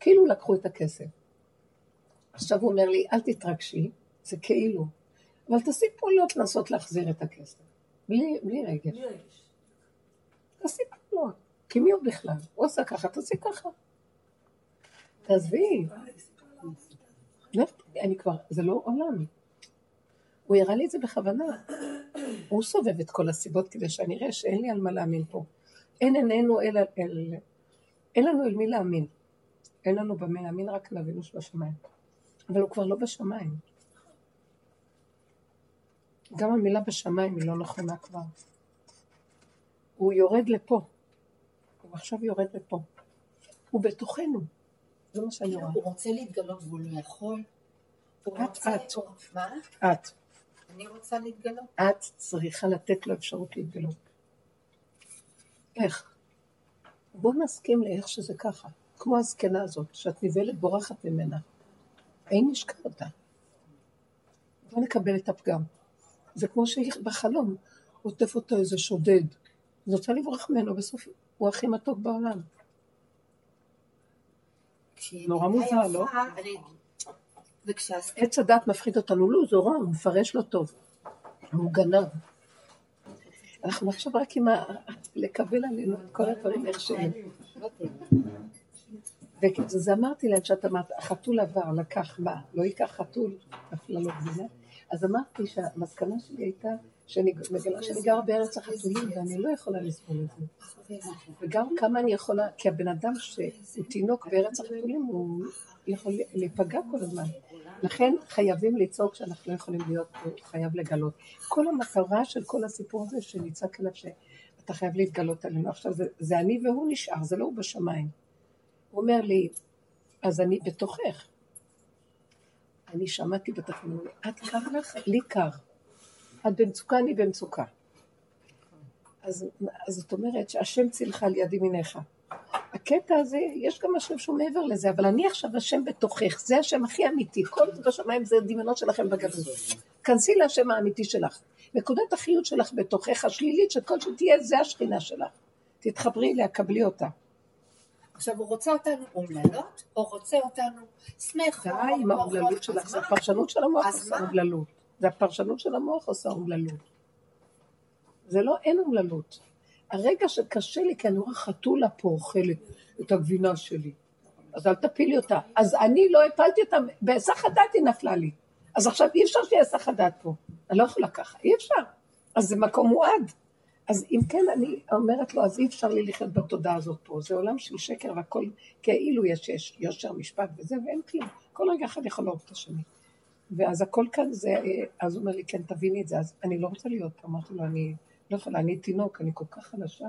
Speaker 1: כאילו לקחו את הכסף. עכשיו הוא אומר לי, אל תתרגשי, זה כאילו. אבל תעשי פעולות לנסות להחזיר את הכסף. בלי, בלי רגש.
Speaker 3: בלי רגש.
Speaker 1: תעשי פעולות. כי מי הוא בכלל? הוא עושה ככה, תעשי ככה. תעזבי. לא, אני כבר, זה לא עולם. הוא הראה לי את זה בכוונה. הוא סובב את כל הסיבות כדי שאני אראה שאין לי על מה להאמין פה. אין עינינו אלא אל... אין לנו אל מי להאמין. אין לנו במה להאמין רק לאבינו שבשמיים. אבל הוא כבר לא בשמיים. גם המילה בשמיים היא לא נכונה כבר. הוא יורד לפה. הוא עכשיו יורד לפה. הוא בתוכנו. זה מה שאני רואה.
Speaker 2: הוא רוצה להתגלות והוא לא יכול.
Speaker 1: את, את.
Speaker 2: מה?
Speaker 1: את.
Speaker 2: אני רוצה להתגלות.
Speaker 1: את צריכה לתת לו אפשרות להתגלות. איך? בוא נסכים לאיך שזה ככה. כמו הזקנה הזאת, שאת נבהלת בורחת ממנה. אין נשכח אותה. בוא נקבל את הפגם. זה כמו שהיא בחלום, עוטף אותו איזה שודד. היא רוצה לברוח ממנו, בסוף הוא הכי מתוק בעולם. נורא מוזר, לא? עץ הדת מפחיד אותנו, לא, זה רע, הוא מפרש לא טוב. הוא גנב. אנחנו עכשיו רק עם ה... לקבל עלינו את כל הדברים איך שהם. וזה אמרתי להם שאת אמרת, החתול עבר, לקח מה? לא ייקח חתול, נפלה לו גבינה. אז אמרתי שהמסקנה שלי הייתה שאני מגלה שאני גרה בארץ החתולים ואני לא יכולה לסבול את זה. וגם כמה אני יכולה, כי הבן אדם שהוא תינוק בארץ החתולים הוא יכול להיפגע כל הזמן. לכן חייבים לצעוק שאנחנו לא יכולים להיות פה, חייב לגלות. כל המטרה של כל הסיפור הזה שנצעק אליו שאתה חייב להתגלות עלינו. עכשיו זה, זה אני והוא נשאר, זה לא הוא בשמיים. הוא אומר לי, אז אני בתוכך. אני שמעתי אומר, את קר לך? לי קר. את במצוקה, אני במצוקה. אז, אז זאת אומרת שהשם צילך על יד ימיניך. הקטע הזה, יש גם השם שהוא מעבר לזה, אבל אני עכשיו השם בתוכך, זה השם הכי אמיתי, כל זה בשמיים זה דמיונות שלכם בגדול. כנסי להשם האמיתי שלך. נקודת החיות שלך בתוכך השלילית, שכל שתהיה, זה השכינה שלך. תתחברי אליה, קבלי אותה.
Speaker 2: עכשיו הוא רוצה אותנו אומללות, או רוצה אותנו שמחות.
Speaker 1: די עם האומללות שלך, זה? הפרשנות של המוח
Speaker 2: אז
Speaker 1: עושה
Speaker 2: מה?
Speaker 1: אומללות. זה הפרשנות של המוח עושה אומללות. זה לא, אין אומללות. הרגע שקשה לי, כי אני רואה חתולה פה אוכלת את הגבינה שלי, אז אל תפילי אותה. אז אני לא הפלתי אותה, בהיסח הדעת היא נפלה לי. אז עכשיו אי אפשר שיהיה היסח הדעת פה. אני לא יכולה ככה, אי אפשר. אז זה מקום מועד. אז אם כן, אני אומרת לו, אז אי אפשר לי לחיות בתודעה הזאת פה. זה עולם של שקר והכל כאילו יש, יש יושר, משפט וזה, ואין כלום. כל רגע אחד יכול להרוג את השני. ואז הכל כאן זה, אז הוא אומר לי, כן, תביני את זה. אז אני לא רוצה להיות פה. אמרתי לו, אני לא יכולה, אני תינוק, אני כל כך חלשה.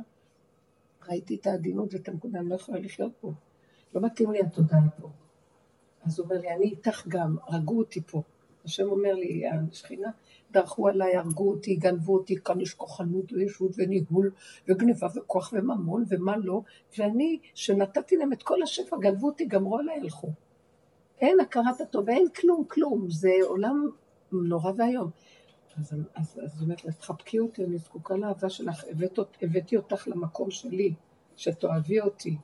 Speaker 1: ראיתי את העדינות ואת הנקודה, אני לא יכולה לחיות פה. לא מתאים לי התודעה פה. אז הוא אומר לי, אני איתך גם, הרגו אותי פה. השם אומר לי, השכינה, דרכו עליי, הרגו אותי, גנבו אותי, כאן יש כוחנות וישות וניהול וגניבה וכוח וממון ומה לא, ואני, שנתתי להם את כל השפע, גנבו אותי, גמרו עליי, הלכו. אין הכרת הטוב, אין כלום, כלום, זה עולם נורא ואיום. אז, היא אומרת לה, תחבקי אותי, אני זקוקה לאהבה שלך, הבאת, הבאתי אותך למקום שלי, שתאהבי אותי.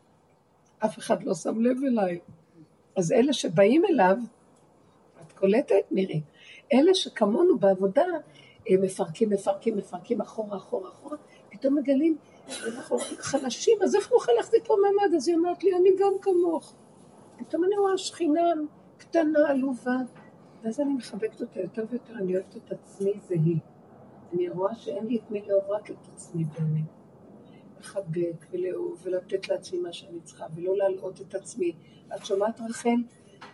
Speaker 1: אף אחד לא שם לב אליי. אז אלה שבאים אליו, את קולטת, מירי? אלה שכמונו בעבודה, הם מפרקים, מפרקים, מפרקים, אחורה, אחורה, אחורה, פתאום מגלים, אנחנו חלשים, אז איך נוכל להחזיק פה מעמד? אז היא אומרת לי, אני גם כמוך. פתאום אני רואה שכינה קטנה, עלובה, ואז אני מחבקת אותה יותר ויותר, אני אוהבת את עצמי, זה היא. אני רואה שאין לי את מי לאהוב רק את עצמי באמת. לחבק ולאהוב ולתת לעצמי מה שאני צריכה, ולא להלאות את עצמי. את שומעת רחל?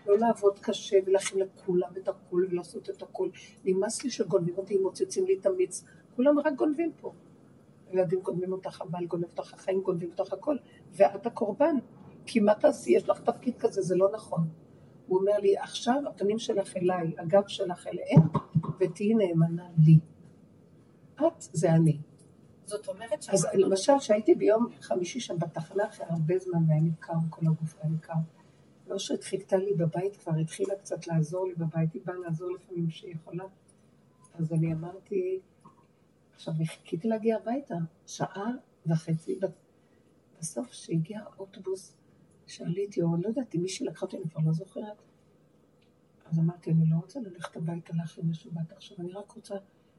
Speaker 1: לא לעבוד קשה ולהכין לכולם את הכול ולעשות את הכול. נמאס לי שגונבים אותי, מוצצים לי את המיץ. כולם רק גונבים פה. ילדים גונבים אותך, הבעל גונב אותך, החיים גונבים אותך הכל. ואת הקורבן. כי מה תעשי? יש לך תפקיד כזה, זה לא נכון. הוא אומר לי, עכשיו הפנים שלך אליי, הגב שלך אליהם, ותהיי נאמנה לי. את זה אני.
Speaker 2: זאת אומרת
Speaker 1: אז
Speaker 2: שאנחנו...
Speaker 1: למשל, שהייתי ביום חמישי שם בתחנה אחרי הרבה זמן והיה לי קר, כל הגוף היה לי קר. לא שאת חיכתה לי בבית כבר, התחילה קצת לעזור לי בבית, היא באה לעזור לפעמים שהיא יכולה. אז אני אמרתי, עכשיו חיכיתי להגיע הביתה, שעה וחצי. בסוף כשהגיע האוטובוס, שעליתי, או לא יודעת אם מישהי לקחה אותי, אני כבר לא זוכרת. אז אמרתי, אני לא רוצה ללכת הביתה להכין לשבת עכשיו, אני רק רוצה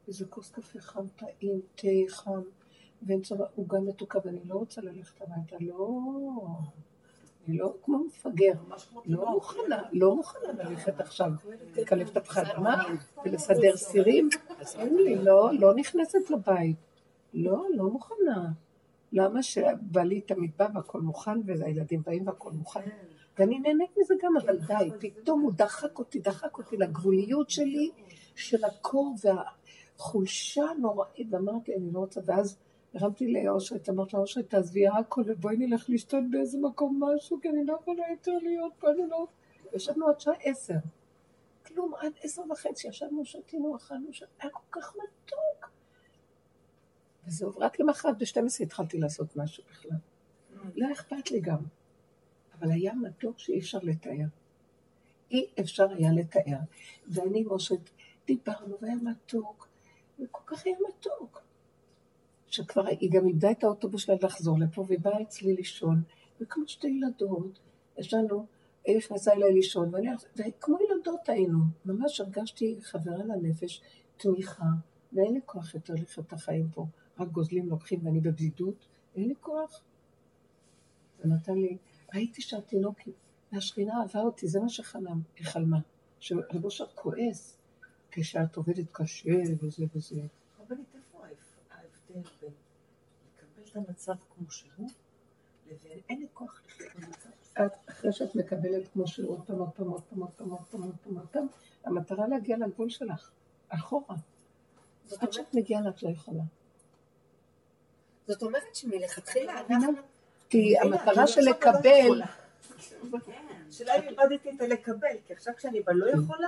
Speaker 1: איזה כוס קפה חם, טעים, תה חם, ואין צבא, עוגה מתוקה, ואני לא רוצה ללכת הביתה, לא... אני לא כמו מפגר, לא מוכנה, לא מוכנה ללכת עכשיו, לקלף את הפחדמה ולסדר סירים, אין לי, לא, לא נכנסת לבית. לא, לא מוכנה. למה שבעלי תמיד בא והכל מוכן, והילדים באים והכל מוכן? ואני נהנית מזה גם, אבל די, פתאום הוא דחק אותי, דחק אותי לגבוליות שלי, של הקור והחולשה הנוראית, ואמרתי, אני לא רוצה, ואז הרמתי לאושרת, אמרתי לה, אושרת, תעזבי הכל ובואי נלך לשתות באיזה מקום משהו, כי אני לא יכולה יותר להיות פה, אני לא... ישבנו עד שעה עשר. כלום, עד עשר וחצי, ישבנו, שתינו, אכלנו, שת... היה כל כך מתוק. וזהו, רק למחרת ב-12 התחלתי לעשות משהו בכלל. לא אכפת לי גם. אבל היה מתוק שאי אפשר לתאר. אי אפשר היה לתאר. ואני מושת, דיברנו והיה מתוק, וכל כך היה מתוק. שכבר היא גם איבדה את האוטובוס שלה לחזור לפה, והיא באה אצלי לישון, וכמו שתי ילדות, יש לנו, היא נכנסה אליי לישון, ואני, וכמו ילדות היינו, ממש הרגשתי חברה לנפש, תמיכה, ואין לי כוח יותר לחיות את החיים פה, רק גוזלים לוקחים ואני בבדידות, אין לי כוח. זה נתן לי, ראיתי שהתינוקת, והשכינה אהבה אותי, זה מה שחלם, היא חלמה, שרבו שאת כועס, כשאת עובדת קשה וזה וזה.
Speaker 5: רבנית, איפה ההבדל בין לקבל את המצב כמו שהוא, לבין אין לי כוח לחיות במצב?
Speaker 1: את, אחרי שאת מקבלת כמו שהוא עוד פעם, עוד פעם, עוד פעם, עוד פעם, עוד פעם, עוד פעם, עוד פעם, המטרה להגיע לגבול שלך, אחורה. עד שאת מגיעה לה, את לא יכולה.
Speaker 2: זאת אומרת שמלכתחילה אנחנו...
Speaker 1: כי המטרה של לקבל.
Speaker 5: השאלה אם איבדתי את הלקבל, כי עכשיו כשאני לא יכולה,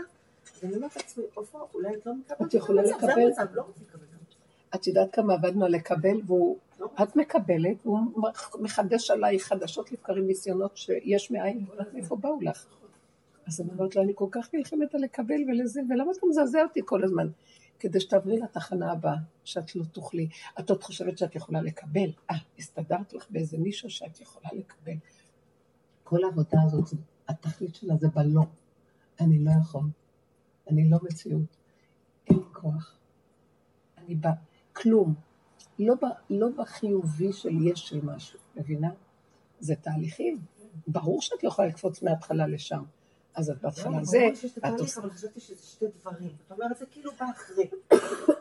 Speaker 5: אני אומרת לעצמי, עופרה, אולי את לא מקבלת
Speaker 1: את יכולה לקבל.
Speaker 5: לא את
Speaker 1: יודעת כמה עבדנו על לקבל, והוא,
Speaker 5: לא.
Speaker 1: את מקבלת, והוא מחדש עלייך חדשות לבקרים ניסיונות שיש מאין, מאיפה באו לך? אז אני אומרת לו, אני כל כך נלחמת על לקבל ולזה, ולמה אתה מזעזע אותי כל הזמן? כדי שתעברי לתחנה הבאה, שאת לא תוכלי. את עוד חושבת שאת יכולה לקבל. אה, הסתדרת לך באיזה נישה שאת יכולה לקבל. כל העבודה הזאת, התכלית שלה זה בלא. אני לא יכול. אני לא מציאות. אין כוח. אני בא, כלום. לא, ב, לא בחיובי של יש של משהו, מבינה? זה תהליכים. ברור שאת יכולה לקפוץ מההתחלה לשם. אז את בהתחלה
Speaker 5: לא,
Speaker 1: זה,
Speaker 5: ברור שיש את
Speaker 1: עושה...
Speaker 5: אבל חשבתי שזה שתי דברים. את אומרת, זה כאילו בא אחרי.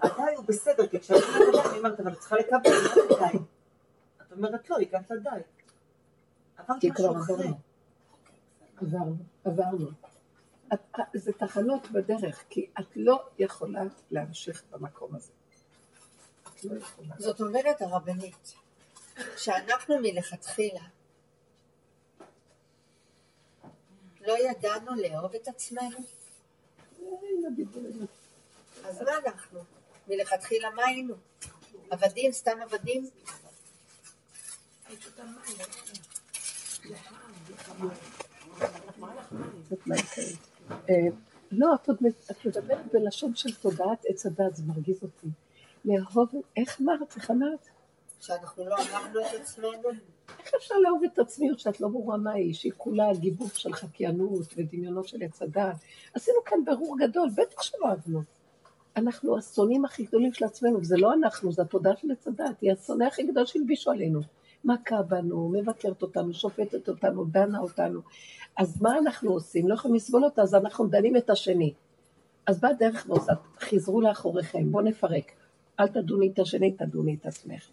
Speaker 5: הדי הוא בסדר, כי כשאני אומרת אני אומרת, אבל את צריכה לקבל, מה זה די? את אומרת, לא, הגעת לדי. עברת
Speaker 1: כי
Speaker 5: משהו
Speaker 1: כבר
Speaker 5: אחרי.
Speaker 1: עברנו. עברנו, עברנו. את- זה תחנות בדרך, כי את לא יכולה להמשיך במקום הזה. את לא יכולה.
Speaker 2: זאת אומרת הרבנית, שאנחנו מלכתחילה לא ידענו לאהוב את עצמנו. אז מה אנחנו? מלכתחילה מה היינו? עבדים, סתם עבדים?
Speaker 1: אה, לא, את מדברת בלשון של תודעת עץ הדת, זה מרגיז אותי. לאהוב, איך אמרת? איך אמרת?
Speaker 2: שאנחנו לא אמרנו את עצמנו?
Speaker 1: איך אפשר לאהוב את עצמיות שאת לא ברורה מה היא, שהיא כולה גיבוב של חקיינות ודמיונות של עץ הדת? עשינו כאן ברור גדול, בטח שלא אהבנו. אנחנו השונאים הכי גדולים של עצמנו, וזה לא אנחנו, זה התודעה של עץ הדת, היא השונא הכי גדול שהלבישו עלינו. מכה בנו, מבקרת אותנו, שופטת אותנו, דנה אותנו. אז מה אנחנו עושים? לא יכולים לסבול אותה, אז אנחנו דנים את השני. אז באה דרך ועושה, חזרו לאחוריכם, בואו נפרק. אל תדוני את השני, תדוני את עצמך.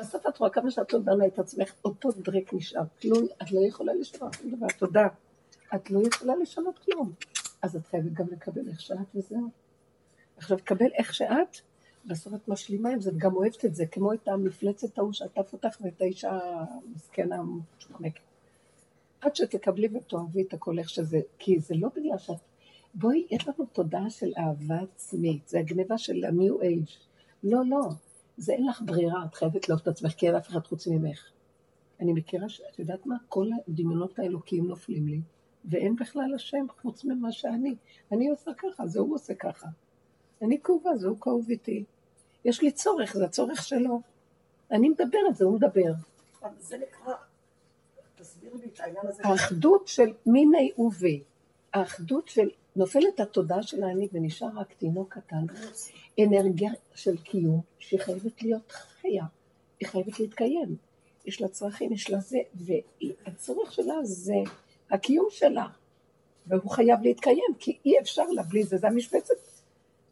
Speaker 1: בסוף את רואה כמה שאת לא דנה את עצמך, אותו דרק נשאר. כלום, את לא יכולה לשנות שום דבר, תודה. את לא יכולה לשנות כלום. אז את חייבת גם לקבל איך שאת וזהו. עכשיו, תקבל איך שאת, בסוף את משלימה עם זה, וגם אוהבת את זה, כמו את המפלצת ההוא שאתה פותחת ואת האישה המסכנה המשוחנקת. עד שתקבלי ותאהבי את הכל איך שזה, כי זה לא בגלל שאת... בואי, יש לנו תודעה של אהבה עצמית, זה הגניבה של ה-new age. לא, לא, זה אין לך ברירה, את חייבת לאהוב את עצמך, כי אין אף אחד חוץ ממך. אני מכירה שאת יודעת מה? כל הדמיונות האלוקיים נופלים לי, ואין בכלל השם חוץ ממה שאני. אני עושה ככה, זה הוא עושה ככה. אני כאובה, זה הוא כאוב איתי. יש לי צורך, זה הצורך שלו. אני מדברת, זה הוא מדבר.
Speaker 4: זה נקרא, תסביר לי את העניין הזה.
Speaker 1: האחדות של מיני ובי, האחדות של, נופלת התודעה של האני ונשאר רק תינוק קטן, אנרגיה של קיום שהיא חייבת להיות חיה, היא חייבת להתקיים. יש לה צרכים, יש לה זה, והצורך שלה זה הקיום שלה, והוא חייב להתקיים, כי אי אפשר לה בלי זה, זה המשבצת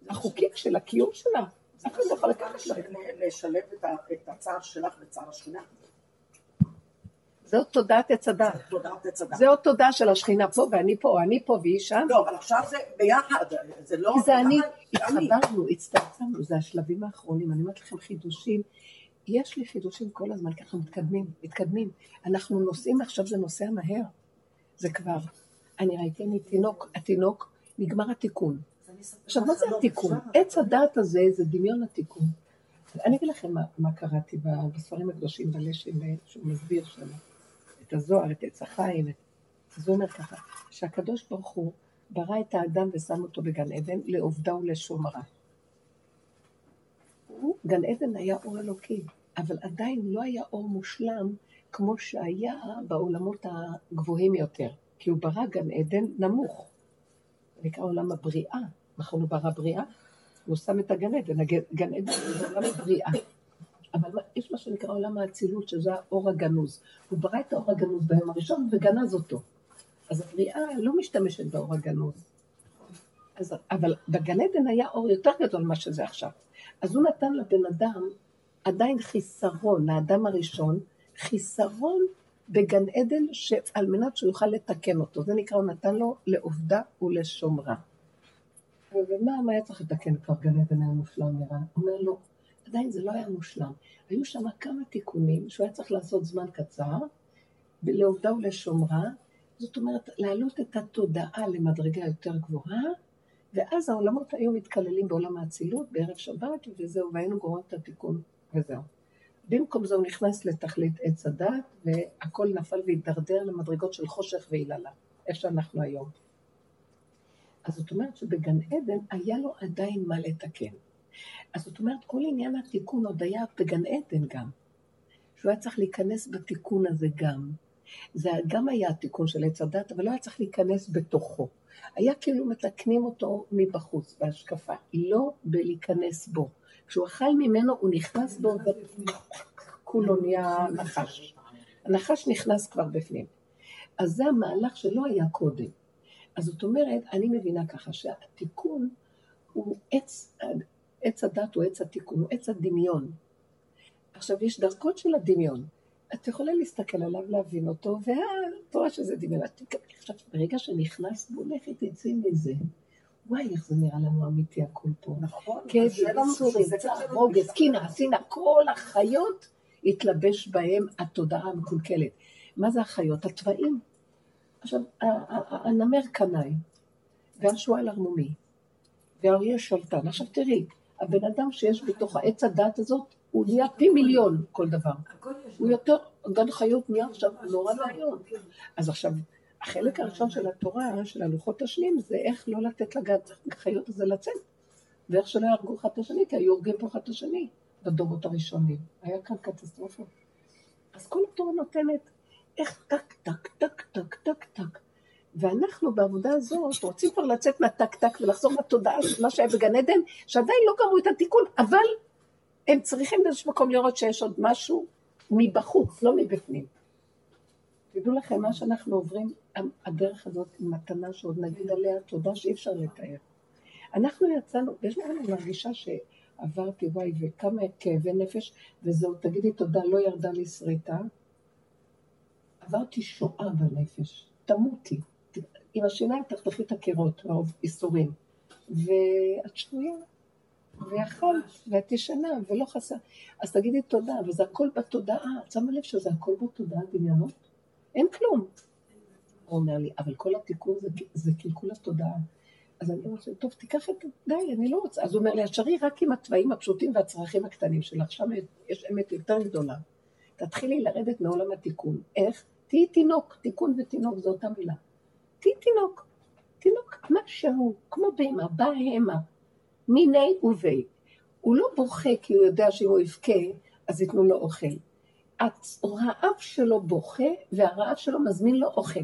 Speaker 1: החוקית של הקיום שלה. אף אחד לא יכול לקחת לה.
Speaker 4: לשלב את הצער שלך בצער השכינה.
Speaker 1: תודעת עץ הדת.
Speaker 4: תודעת עץ הדת.
Speaker 1: זאת תודעה של השכינה פה, ואני פה, או אני פה והיא שם.
Speaker 4: לא, אבל עכשיו זה ביחד, זה לא...
Speaker 1: זה אני. התחברנו, הצטמצמנו, זה השלבים האחרונים, אני אומרת לכם חידושים. יש לי חידושים כל הזמן, ככה מתקדמים, מתקדמים. אנחנו נוסעים, עכשיו זה נוסע מהר. זה כבר, אני ראיתי, אני תינוק, התינוק, נגמר התיקון. עכשיו, מה זה התיקון? עץ הדעת הזה זה דמיון התיקון. אני אגיד לכם מה, מה קראתי בספרים הקדושים בלשם, שהוא מסביר שם, את הזוהר, את עץ החיים, את... אז הוא אומר ככה, שהקדוש ברוך הוא ברא את האדם ושם אותו בגן עדן לעובדה ולשומרה. גן עדן היה אור אלוקי, אבל עדיין לא היה אור מושלם כמו שהיה בעולמות הגבוהים יותר, כי הוא ברא גן עדן נמוך. נקרא עולם הבריאה, נכון הוא ברא בריאה? הוא שם את הגן עדן, הגן גן עדן זה עולם הבריאה. אבל יש מה שנקרא עולם האצילות, שזה האור הגנוז. הוא ברא את האור הגנוז ביום הראשון וגנז אותו. אז הבריאה לא משתמשת באור הגנוז. אז, אבל בגן עדן היה אור יותר גדול ממה שזה עכשיו. אז הוא נתן לבן אדם עדיין חיסרון, האדם הראשון, חיסרון בגן עדן שעל מנת שהוא יוכל לתקן אותו. זה נקרא, הוא נתן לו לעובדה ולשומרה. ומה מה היה צריך לתקן כבר גן עדן היה מושלם נראה? אומר לו, עדיין זה לא היה מושלם. היו שם כמה תיקונים שהוא היה צריך לעשות זמן קצר, לעובדה ולשומרה, זאת אומרת, להעלות את התודעה למדרגה יותר גבוהה, ואז העולמות היו מתקללים בעולם האצילות בערב שבת, וזהו, והיינו גורמים את התיקון, וזהו. במקום זה הוא נכנס לתכלית עץ הדת, והכל נפל והידרדר למדרגות של חושך ויללה, איך שאנחנו היום. אז זאת אומרת שבגן עדן היה לו עדיין מה לתקן. אז זאת אומרת, כל עניין התיקון עוד היה בגן עדן גם. שהוא היה צריך להיכנס בתיקון הזה גם. זה גם היה התיקון של עץ הדת, אבל לא היה צריך להיכנס בתוכו. היה כאילו מתקנים אותו מבחוץ, בהשקפה, לא בלהיכנס בו. כשהוא אכל ממנו, הוא נכנס בו, וכולו נהיה נחש. הנחש נכנס כבר בפנים. אז זה המהלך שלא היה קודם. אז זאת אומרת, אני מבינה ככה, שהתיקון הוא עץ, עץ הדת הוא עץ התיקון, הוא עץ הדמיון. עכשיו, יש דרכות של הדמיון. את יכולה להסתכל עליו, להבין אותו, ואת רואה שזה דמיון. עכשיו, ברגע שנכנסת בו, לכי תצאי מזה. וואי, איך זה נראה לנו אמיתי הכל פה.
Speaker 4: נכון.
Speaker 1: כאב,
Speaker 4: קשה לנו
Speaker 1: ייסורים,
Speaker 4: שזה
Speaker 1: צער, רוגז. קינה, שנאה, כל החיות התלבש בהם התודעה המקולקלת. מה זה החיות? התוואים. עכשיו, הנמר קנאי, והשועל ערמומי, והאריה שלטן. עכשיו תראי, הבן אדם שיש בתוך העץ הדת הזאת, הוא נהיה פי מיליון כל דבר. הוא יותר, גן חיות נהיה עכשיו נורא ואיום. אז עכשיו, החלק הראשון של התורה, של הלוחות השניים, זה איך לא לתת לגן חיות הזה לצאת. ואיך שלא יהרגו אחד את השני, כי היו הורגים פה אחד את השני. בדורות הראשונים. היה כאן קטסטרופה. אז כל התורה נותנת איך טק, טק, טק, טק, טק, טק. ואנחנו בעבודה הזאת רוצים כבר לצאת מהטק טק ולחזור לתודעה של מה שהיה בגן עדן, שעדיין לא גמרו את התיקון, אבל הם צריכים באיזשהו מקום לראות שיש עוד משהו מבחוץ, לא מבפנים. תדעו לכם, מה שאנחנו עוברים, הדרך הזאת היא מתנה שעוד נגיד עליה תודה שאי אפשר לתאר. אנחנו יצאנו, יש לנו מרגישה שעברתי, וואי, וכמה כאבי נפש, וזהו, תגידי תודה, לא ירדה לי שריטה. עברתי שואה בנפש, תמותי. עם השיניים תחתכי את הקירות, מרוב איסורים. ואת שבויה, ויכולת, ואת ישנה, ולא חסר. אז תגידי תודה, וזה הכל בתודעה. את שמה לב שזה הכל בתודעה, דמיונות? אין כלום. הוא אומר לי, אבל כל התיקון זה, זה קלקול התודעה. אז אני אומרת, טוב, תיקח את... די, אני לא רוצה. אז הוא אומר לי, השארי רק עם התוואים הפשוטים והצרכים הקטנים שלך, שם יש אמת יותר גדולה. תתחילי לרדת מעולם התיקון. איך? תהיי תינוק, תיקון ותינוק זו אותה מילה. תהיי תינוק, תינוק משהו, כמו בהמה, באה המה, מיני ובי. הוא לא בוכה כי הוא יודע שאם הוא יבכה, אז ייתנו לו אוכל. הרעב שלו בוכה, והרעב שלו מזמין לו אוכל.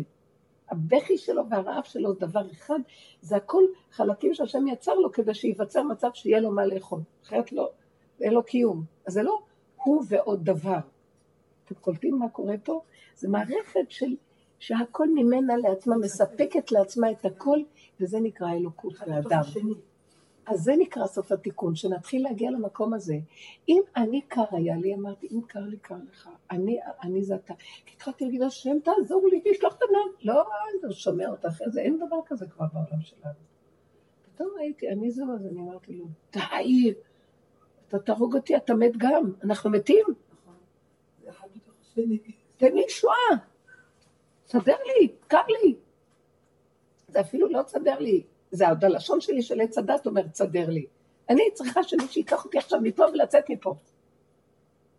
Speaker 1: הבכי שלו והרעב שלו זה דבר אחד, זה הכל חלקים שהשם יצר לו כדי שייווצר מצב שיהיה לו מה לאכול. אחרת לא, אין לו קיום. אז זה לא הוא ועוד דבר. אתם קולטים מה קורה פה? זה מערכת של, שהכל ממנה לעצמה, מספקת לעצמה את הכל, וזה נקרא אלוקות לאדם. אז זה נקרא סוף התיקון, שנתחיל להגיע למקום הזה. אם אני קר היה לי, אמרתי, אם קר לי, קר לך. אני, אני זה אתה. כי התחלתי להגיד, השם תעזור לי, תשלח את הנעל. לא, אני שומע אותך, איזה, אין דבר כזה כבר בעולם שלנו. פתאום ראיתי, אני זהו, אז אני אמרתי לו, די, אתה תהרוג אותי, אתה מת גם, אנחנו מתים. תן לי שואה, תסדר לי, קר לי. זה אפילו לא תסדר לי, זה עוד הלשון שלי של עץ הדת אומר, תסדר לי. אני צריכה שמישהו ייקח אותי עכשיו מפה ולצאת מפה.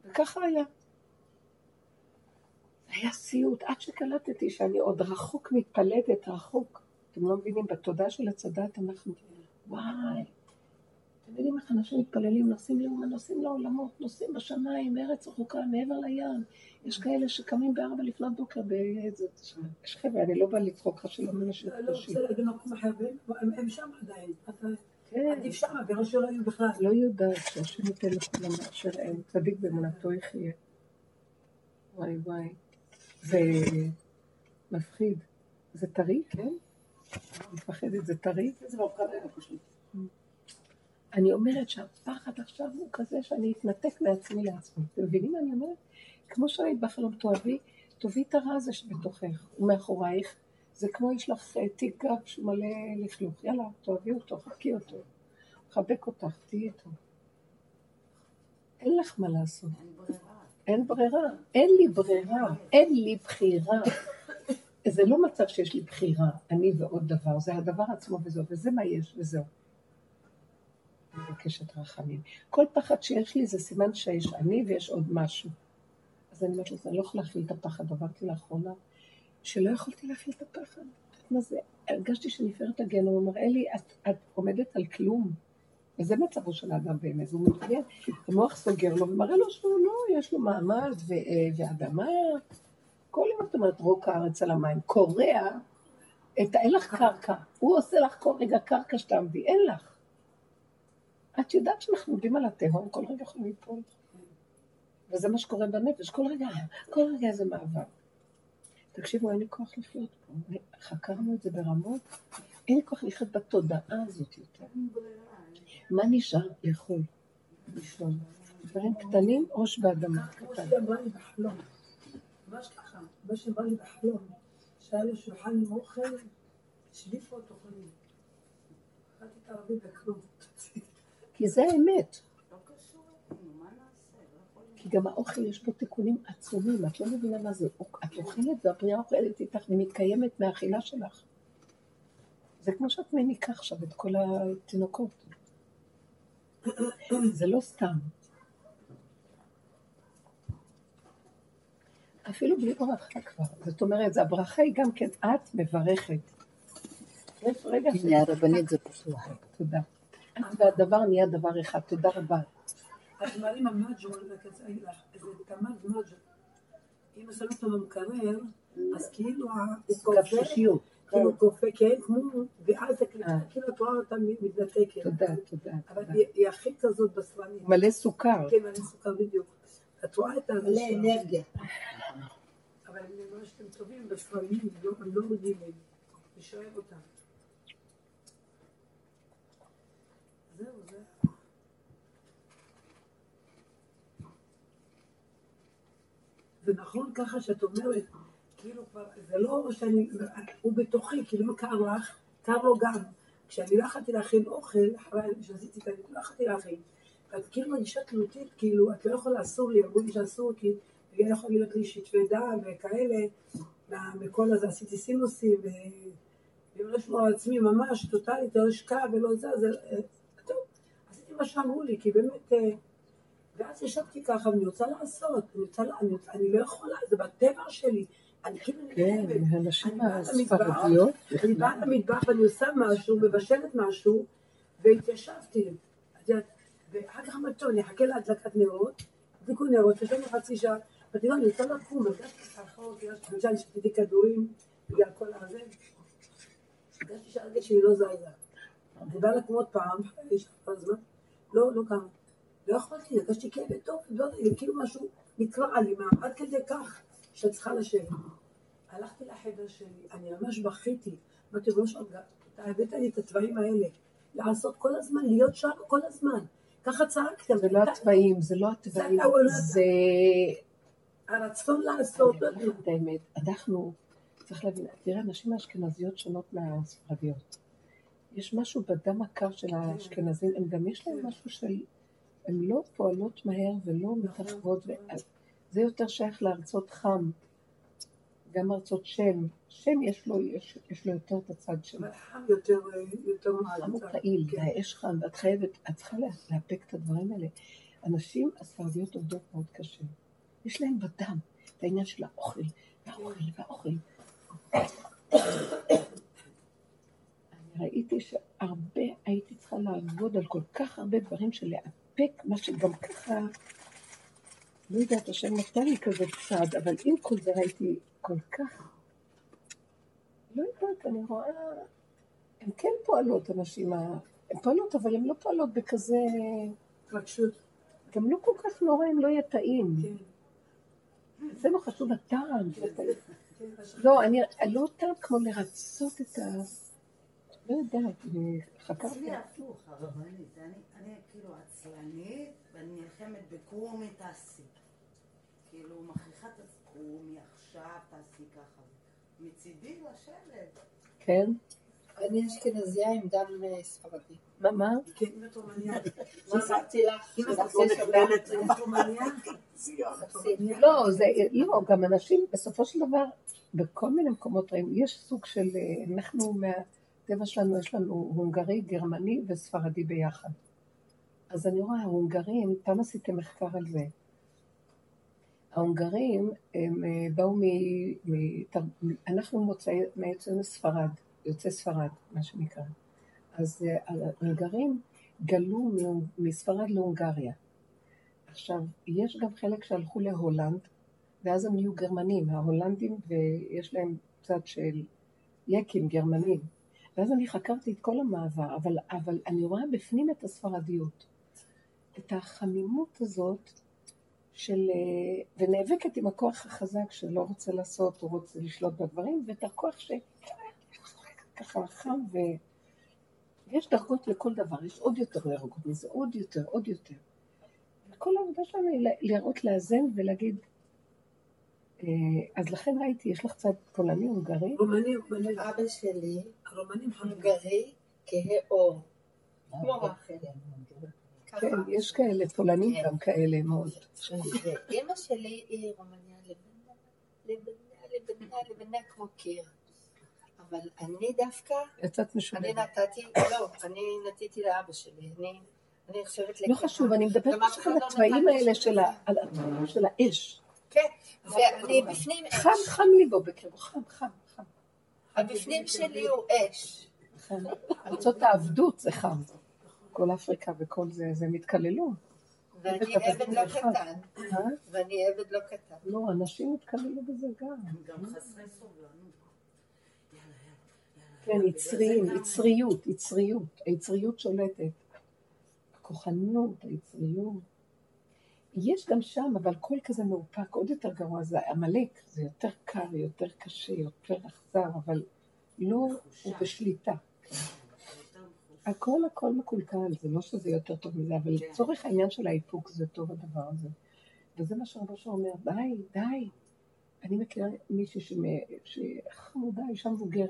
Speaker 1: וככה היה. היה סיוט, עד שקלטתי שאני עוד רחוק מתפלדת, רחוק. אתם לא מבינים, בתודעה של עץ הדת אנחנו, וואי, אתם יודעים איך אנשים מתפללים, נוסעים לאומן, נוסעים לעולמות, נוסעים בשמיים, ארץ רחוקה, מעבר לים. יש כאלה שקמים בארבע לפנות בוקר באיזה... יש חבר'ה, אני לא באה לצחוק לך שלא מנשים
Speaker 3: לא רוצה להגיד מקום אחר, הם שם עדיין. עדיף שם, ולא שלא היו בכלל.
Speaker 1: לא יודעת שהשם ייתן לכולם אשר אין, צדיק באמונתו יחיה. וואי וואי. זה מפחיד. זה טרי, כן? אני מפחדת, זה טרי?
Speaker 4: זה לא קרה פשוט.
Speaker 1: אני אומרת שהפחד עכשיו הוא כזה שאני אתנתק מעצמי לעצמי. אתם מבינים מה אני אומרת? כמו שראית בחלום תאהבי, תאהבי את הרע הזה שבתוכך ומאחורייך. זה כמו יש לך אה, תיק גב שהוא מלא לכלוך. יאללה, תאהבי אותו, חכי אותו. חבק אותך, תהיי איתו. אין לך מה לעשות. אין ברירה. אין לי ברירה. אין לי בחירה. זה לא מצב שיש לי בחירה, אני ועוד דבר, זה הדבר עצמו וזהו, וזה מה יש, וזהו. מבקשת רחמים. כל פחד שיש לי זה סימן שיש אני ויש עוד משהו. אז אני אומרת לזה, אני לא יכולה להכיל את הפחד, עברתי לאחרונה, שלא יכולתי להכיל את הפחד. מה זה? הרגשתי שנפארת הגן, הוא מראה לי, את, את עומדת על כלום. וזה מצבו של האדם באמת, הוא מתחיל, המוח סוגר לו ומראה לו שהוא לא, יש לו מעמד ו, ואדמה. כל יום את אומרת, רוק הארץ על המים, קורע, אין לך קרקע, הוא עושה לך כל רגע קרקע שתעמדי, אין לך. את יודעת שאנחנו עומדים על התהום, כל רגע יכולים ליפול. וזה מה שקורה בנפש, כל רגע, כל רגע איזה מאבק. תקשיבו, אין לי כוח לחיות פה. חקרנו את זה ברמות, אין לי כוח לחיות בתודעה הזאת יותר. מה נשאר? לאכול, לישון. דברים קטנים, ראש באדמה.
Speaker 3: כמו. שאמרה לי בחלום. ממש ככה, מה שאמרה לי בחלום. שהיה לו שולחן עם אוכל, שליפו אותו חולים. אכלתי את הערבים בכלום.
Speaker 1: כי זה האמת. כי גם האוכל יש בו תיקונים עצומים, את לא מבינה מה זה. את אוכלת והבריאה אוכלת איתך ומתקיימת מהאכילה שלך. זה כמו שאת מניקה עכשיו את כל התינוקות. זה לא סתם. אפילו בלי ברכה כבר. זאת אומרת, הברכה היא גם כן, את מברכת. רגע
Speaker 2: הרבנית זה פתוח.
Speaker 1: תודה. והדבר נהיה דבר אחד, תודה רבה.
Speaker 3: את מעלים המג'ול, רק אני אגיד לך, זה תמ"ג מג'ול. אם שמים אותו במקרר, אז כאילו ה- הוא. כאילו כופה, כן, כמו, ואז זה כאילו-
Speaker 1: אה.
Speaker 3: כאילו את רואה אותה מתנתקת.
Speaker 1: תודה, תודה.
Speaker 3: אבל. היא- הכי כזאת בשרנית.
Speaker 1: מלא סוכר.
Speaker 3: כן, אני סוכר בדיוק. את רואה את
Speaker 2: מלא
Speaker 3: הזה שלה.
Speaker 2: אנרגיה.
Speaker 3: אבל אני ממש אתם טובים בשרנים, לא- לא רגילים. אני שואב אותם. זהו, זהו. זה נכון ככה שאת אומרת, כאילו כבר, זה לא שאני, הוא בתוכי, כאילו אם קר לך, קר לו גם. כשאני לא יכולתי להכין אוכל, אחרי שעשיתי את זה, לא יכולתי להכין. ואת כאילו מרגישה תלותית, כאילו, את לא יכולה, אסור לי, אמרו לי שאסור, כי לא יכול להיות לי שטפי דם וכאלה, מה- מכל הזה עשיתי סינוסים, ו- ואם לא אשמור על עצמי ממש טוטאלית, לא אשכב ולא זה, אז אה, טוב, עשיתי מה שאמרו לי, כי באמת, אה, ואז ישבתי ככה, ואני רוצה לעשות, אני רוצה, אני, רוצה- אני לא יכולה, זה בטבע שלי, אני כאילו
Speaker 1: כן. הנשים הספרדיות.
Speaker 3: אני באה למטבח ואני עושה משהו, מבשלת משהו, והתיישבתי. ואחר כך אמרתי, טוב, אני אחכה להדלקת נרות, הדליקו נרות, יש לנו חצי שעה, אמרתי, לא, אני רוצה לקום, הרגשתי ככה, הרגשתי, חמישה, אני שתיתי כדורים, בגלל כל הזה. הרגשתי שהרגש שלי לא זזה. אני באה לקום עוד פעם, לא, לא קמה. לא יכולתי, הרגשתי כאבי טוב, לא כאילו משהו נקרע לי, מה- עד כדי כך שאת צריכה לשבת. הלכתי לחדר שלי, אני ממש בכיתי. אמרתי לו, לא אתה הבאת לי את הצבעים האלה, לעשות כל הזמן, להיות שם כל הזמן. ככה צעקתם.
Speaker 1: זה לא התוואים, זה לא התוואים,
Speaker 3: זה לא-
Speaker 1: זה...
Speaker 3: הרצון לעשות.
Speaker 1: אני אגיד לך את האמת, אנחנו, צריך להבין, תראה, הנשים האשכנזיות שונות מהספרדיות. יש משהו בדם הקר של האשכנזים, הם גם יש להם משהו של... הן לא פועלות מהר ולא מתרחבות, ו- זה יותר שייך לארצות חם, גם ארצות שם. שם יש לו, יש, יש לו יותר את הצד של
Speaker 3: אבל חם יותר, אה, יותר
Speaker 1: חם הוא
Speaker 3: מעל.
Speaker 1: פעיל,
Speaker 3: כן.
Speaker 1: והאש חם, ואת חייבת, את צריכה לאפק את הדברים האלה. הנשים הספרדיות עובדות מאוד קשה. יש להן בדם את העניין של האוכל, והאוכל, והאוכל. אני ראיתי שהרבה, הייתי צריכה לעבוד על כל כך הרבה דברים של לאפק, מה שגם ככה, לא יודעת, השם נתן לי כזה צד, אבל עם כל זה ראיתי כל כך, לא יודעת, אני רואה, הן כן פועלות, הנשים, ה- הן פועלות, אבל הן לא פועלות בכזה,
Speaker 3: התרגשות.
Speaker 1: גם לא כל כך נורא, הם לא יהיה טעים.
Speaker 3: כן.
Speaker 1: זה לא חשוב הטעם. טעים.
Speaker 3: כן,
Speaker 1: לא, אני לא טעם כמו לרצות את ה... לא יודעת, אני חקרתי.
Speaker 6: אצלי הפוך, הרבנית, אני, כאילו עצלנית, ואני נלחמת בקומי תעשי. כאילו, מכריחה את קומי עכשיו תעשי ככה. מצידי לשבת.
Speaker 1: כן?
Speaker 2: אני אשכנזייה עם דם אה, ספרדי.
Speaker 1: מה, מה?
Speaker 3: כן, רומניה.
Speaker 2: מה אמרתי לך?
Speaker 3: אם את
Speaker 2: שרוצה
Speaker 4: לא.
Speaker 1: לא, זה, לא, גם אנשים, בסופו של דבר, בכל מיני מקומות רעים, יש סוג של, אה, אנחנו מהטבע שלנו, יש לנו הונגרי, גרמני וספרדי ביחד. אז אני רואה, ההונגרים, פעם עשיתם מחקר על זה. ההונגרים, הם אה, באו מ... מתר- אנחנו מוצאי, מיוצאי ספרד, יוצאי ספרד, מה שנקרא. אז אה, ההונגרים גלו מ- מספרד להונגריה. עכשיו, יש גם חלק שהלכו להולנד, ואז הם נהיו גרמנים, ההולנדים, ויש להם צד של יקים, גרמנים. ואז אני חקרתי את כל המעבר, אבל, אבל אני רואה בפנים את הספרדיות. את החמימות הזאת של... אה, ונאבקת עם הכוח החזק שלא רוצה לעשות, הוא רוצה לשלוט בדברים, ואת הכוח שככה חם ו... ויש דרגות לכל דבר, יש עוד יותר דרגות מזה, עוד יותר, עוד יותר. כל העבודה שלנו היא להראות לאזן ולהגיד, אז לכן ראיתי, יש לך צד פולני, הונגרי,
Speaker 3: רומני, רומני,
Speaker 2: אבא שלי
Speaker 3: חמים.
Speaker 2: הונגרי כהה עור. כמו רחל. ככה.
Speaker 1: כן, יש כאלה, פולנים
Speaker 2: כן.
Speaker 1: גם כאלה מאוד.
Speaker 2: ואימא שלי היא רומניה לבנה, לבנה, לבנה, לבנה כמו קיר. אבל אני דווקא,
Speaker 1: יצאת
Speaker 2: אני
Speaker 1: משולבת.
Speaker 2: נתתי, לא, אני נתתי לאבא שלי, אני, אני נחשבת
Speaker 1: לא חשוב, אני מדברת על
Speaker 2: לי
Speaker 1: האלה של האש.
Speaker 2: כן, ואני בפנים
Speaker 1: חם,
Speaker 2: אש.
Speaker 1: חם לי בו בקרבו, חם, חם, חם.
Speaker 2: הבפנים שלי הוא אש.
Speaker 1: חם. ארצות העבדות זה חם. כל אפריקה וכל זה, זה הם התקללו.
Speaker 2: ואני
Speaker 1: עבד
Speaker 2: לא. קטן.
Speaker 1: אה?
Speaker 2: ואני עבד לא קטן.
Speaker 1: לא, אנשים התקללו בזה גם.
Speaker 6: גם חסרי סובלנות.
Speaker 1: כן, יצריים, יצריות, יצריות. היצריות שולטת. הכוחנות, היצריות. יש גם שם, אבל קול כזה מאופק, עוד יותר גרוע, זה עמלק, זה יותר קר, יותר קשה, יותר אכזר, אבל לא, הוא בשליטה. הכל הכל מקולקל, זה לא שזה יותר טוב מזה, אבל
Speaker 6: כן.
Speaker 1: לצורך העניין של האיפוק זה טוב הדבר הזה. וזה מה שרבו אומר, די, די. אני מכירה מישהי שחמודה, אישה מבוגרת,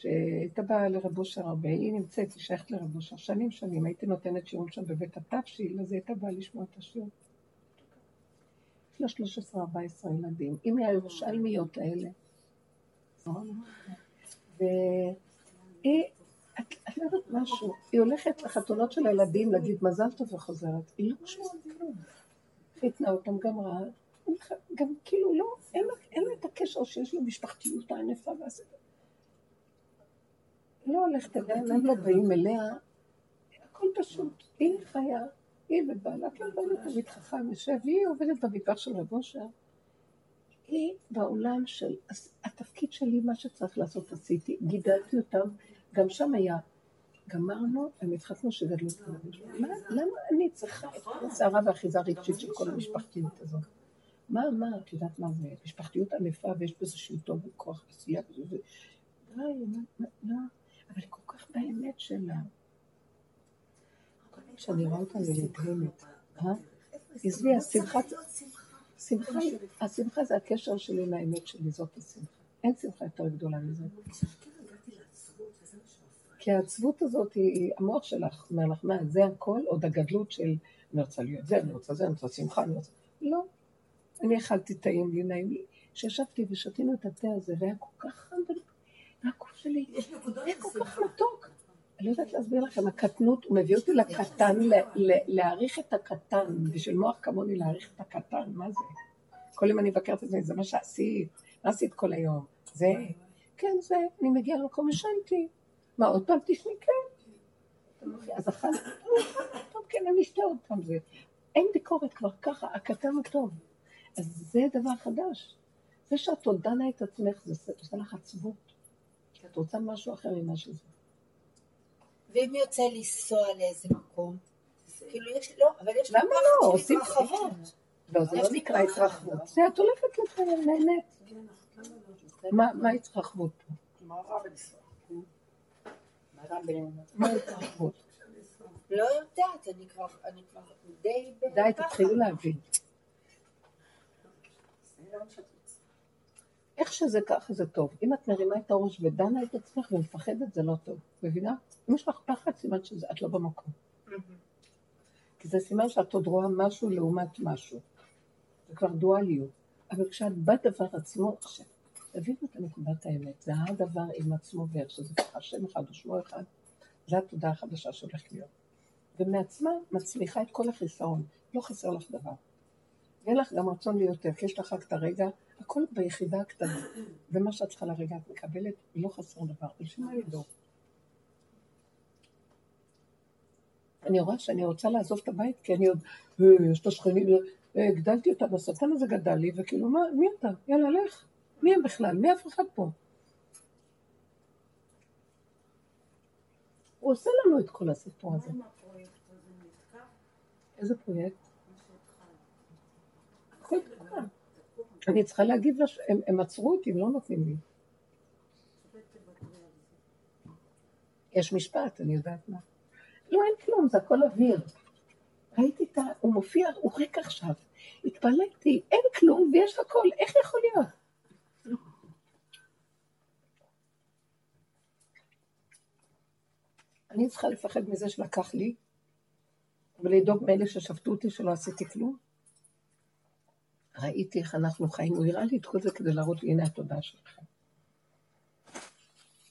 Speaker 1: שהייתה באה לרב אושר הרבה, היא נמצאת, היא שייכת לרב אושר, שנים שנים, הייתי נותנת שיעורים שם בבית התבשיל, אז היא הייתה באה לשמוע את השיעור. יש לה 13-14 ילדים, היא מהירושלמיות האלה. והיא, את יודעת משהו, היא הולכת לחתונות של הילדים להגיד מזל טוב וחוזרת, היא לא קשורה לכלום. חיתנה אותם גם רע, גם כאילו לא, אין לה, את הקשר שיש למשפחתיות הענפה והזה. לא הולכת אליהם, הם לא באים אליה, הכל פשוט. היא חיה, היא ובעלה, כן, בעלה תמיד חכם יושב, היא עובדת במטבח של רב אושר. היא בעולם של, התפקיד שלי, מה שצריך לעשות עשיתי, גידלתי אותם, גם שם היה, גמרנו, הם התחתנו שגדלו את הילדים. מה- למה אני צריכה את הסערה והאחיזה הרגשית של כל המשפחתיות הזאת? מה, מה, את יודעת מה זה? משפחתיות ענפה ויש בזה שלטון וכוח עשייה וזה, זה- די, מה, אבל היא כל כך באמת שלה. כשאני רואה אותה אני נדהמת. אה? עזבי, השמחה, שמחה, היא- השמחה זה הקשר שלי לאמת שלי, זאת השמחה. אין שמחה יותר גדולה מזה. כי העצבות הזאת היא, המוח שלך אומר לך, מה, זה הכל, עוד הגדלות של אני רוצה להיות זה, אני רוצה זה, אני רוצה שמחה, אני רוצה... לא. אני אכלתי טעים לי, נעים לי. כשישבתי ושתינו את התה הזה, והיה כל כך חם, והגוף שלי היה כל כך מתוק. אני לא יודעת להסביר לכם, הקטנות, הוא מביא אותי לקטן, להעריך את הקטן, בשביל מוח כמוני להעריך את הקטן, מה זה? כל יום אני מבקרת את זה, זה מה שעשית, מה עשית כל היום? זה, כן, זה, אני מגיעה למקום, ישנתי. מה, עוד פעם תשני? כן. אז אכלתי, טוב, כן, אני אשתה עוד פעם זה. אין ביקורת כבר ככה, הקטן הוא טוב. אז זה דבר חדש. זה שאת עוד דנה את עצמך, זה עושה לך עצבות. כי את רוצה משהו אחר ממה שזה.
Speaker 2: ואם יוצא לנסוע לאיזה מקום, כאילו יש, לא, אבל יש לי
Speaker 1: למה
Speaker 2: פחד
Speaker 1: לא?
Speaker 2: של
Speaker 1: עושים-
Speaker 2: התרחבות.
Speaker 1: לא, זה לא נקרא. התרחבות. זה את הולכת לחיים, נהנית. מה מה התרחבות פה?
Speaker 4: מה רע בניסוח?
Speaker 2: מה רע בלמוד?
Speaker 1: מה התרחבות?
Speaker 2: לא יודעת, אני כבר, די.
Speaker 1: די, תתחילו להבין. איך שזה ככה זה טוב. אם את מרימה את הראש ודנה את עצמך ומפחדת זה לא טוב. מבינה? אם יש לך פחד, סימן שאת לא במקום.
Speaker 2: מהמם.
Speaker 1: כי זה סימן שאת עוד רואה משהו לעומת משהו. זה כבר דואליות. אבל כשאת בדבר עצמו, עכשיו, תבינו את נקודת האמת, זה הדבר עם עצמו ואיך שזה ככה, שם אחד או שמו אחד, זה התודעה החדשה שהולכת להיות. ומעצמה מצמיחה את כל החיסרון, לא חסר לך דבר. ואין לך גם רצון ליותר, כי יש לך רק את הרגע, הכל ביחידה הקטנה. ומה שאת צריכה לרגע את מקבלת, לא חסר דבר, בשביל מה לדאוג? אני רואה שאני רוצה לעזוב את הבית, כי אני עוד, "אה, יש את השכנים, אה, הגדלתי אותם, השטן הזה גדל לי, וכאילו, מה, מי אתה? יאללה, לך. מי הם בכלל? מי אף אחד פה? הוא עושה לנו את כל הסיפור הזה. איזה פרויקט?
Speaker 6: מה שהתחלנו.
Speaker 1: הכל תקוע. אני צריכה להגיב, לש... הם, הם עצרו אותי, הם לא נותנים לי. יש משפט, אני יודעת מה. לא, אין כלום, זה הכל אוויר. ראיתי את ה... הוא מופיע, הוא ריק עכשיו. התפלאתי, אין כלום ויש הכל, איך יכול להיות? אני צריכה לפחד מזה שלקח לי, ולדאוג מאלה ששפטו אותי שלא עשיתי כלום? ראיתי איך אנחנו חיים, הוא הראה לי את כל זה כדי להראות לי, הנה התודעה שלכם.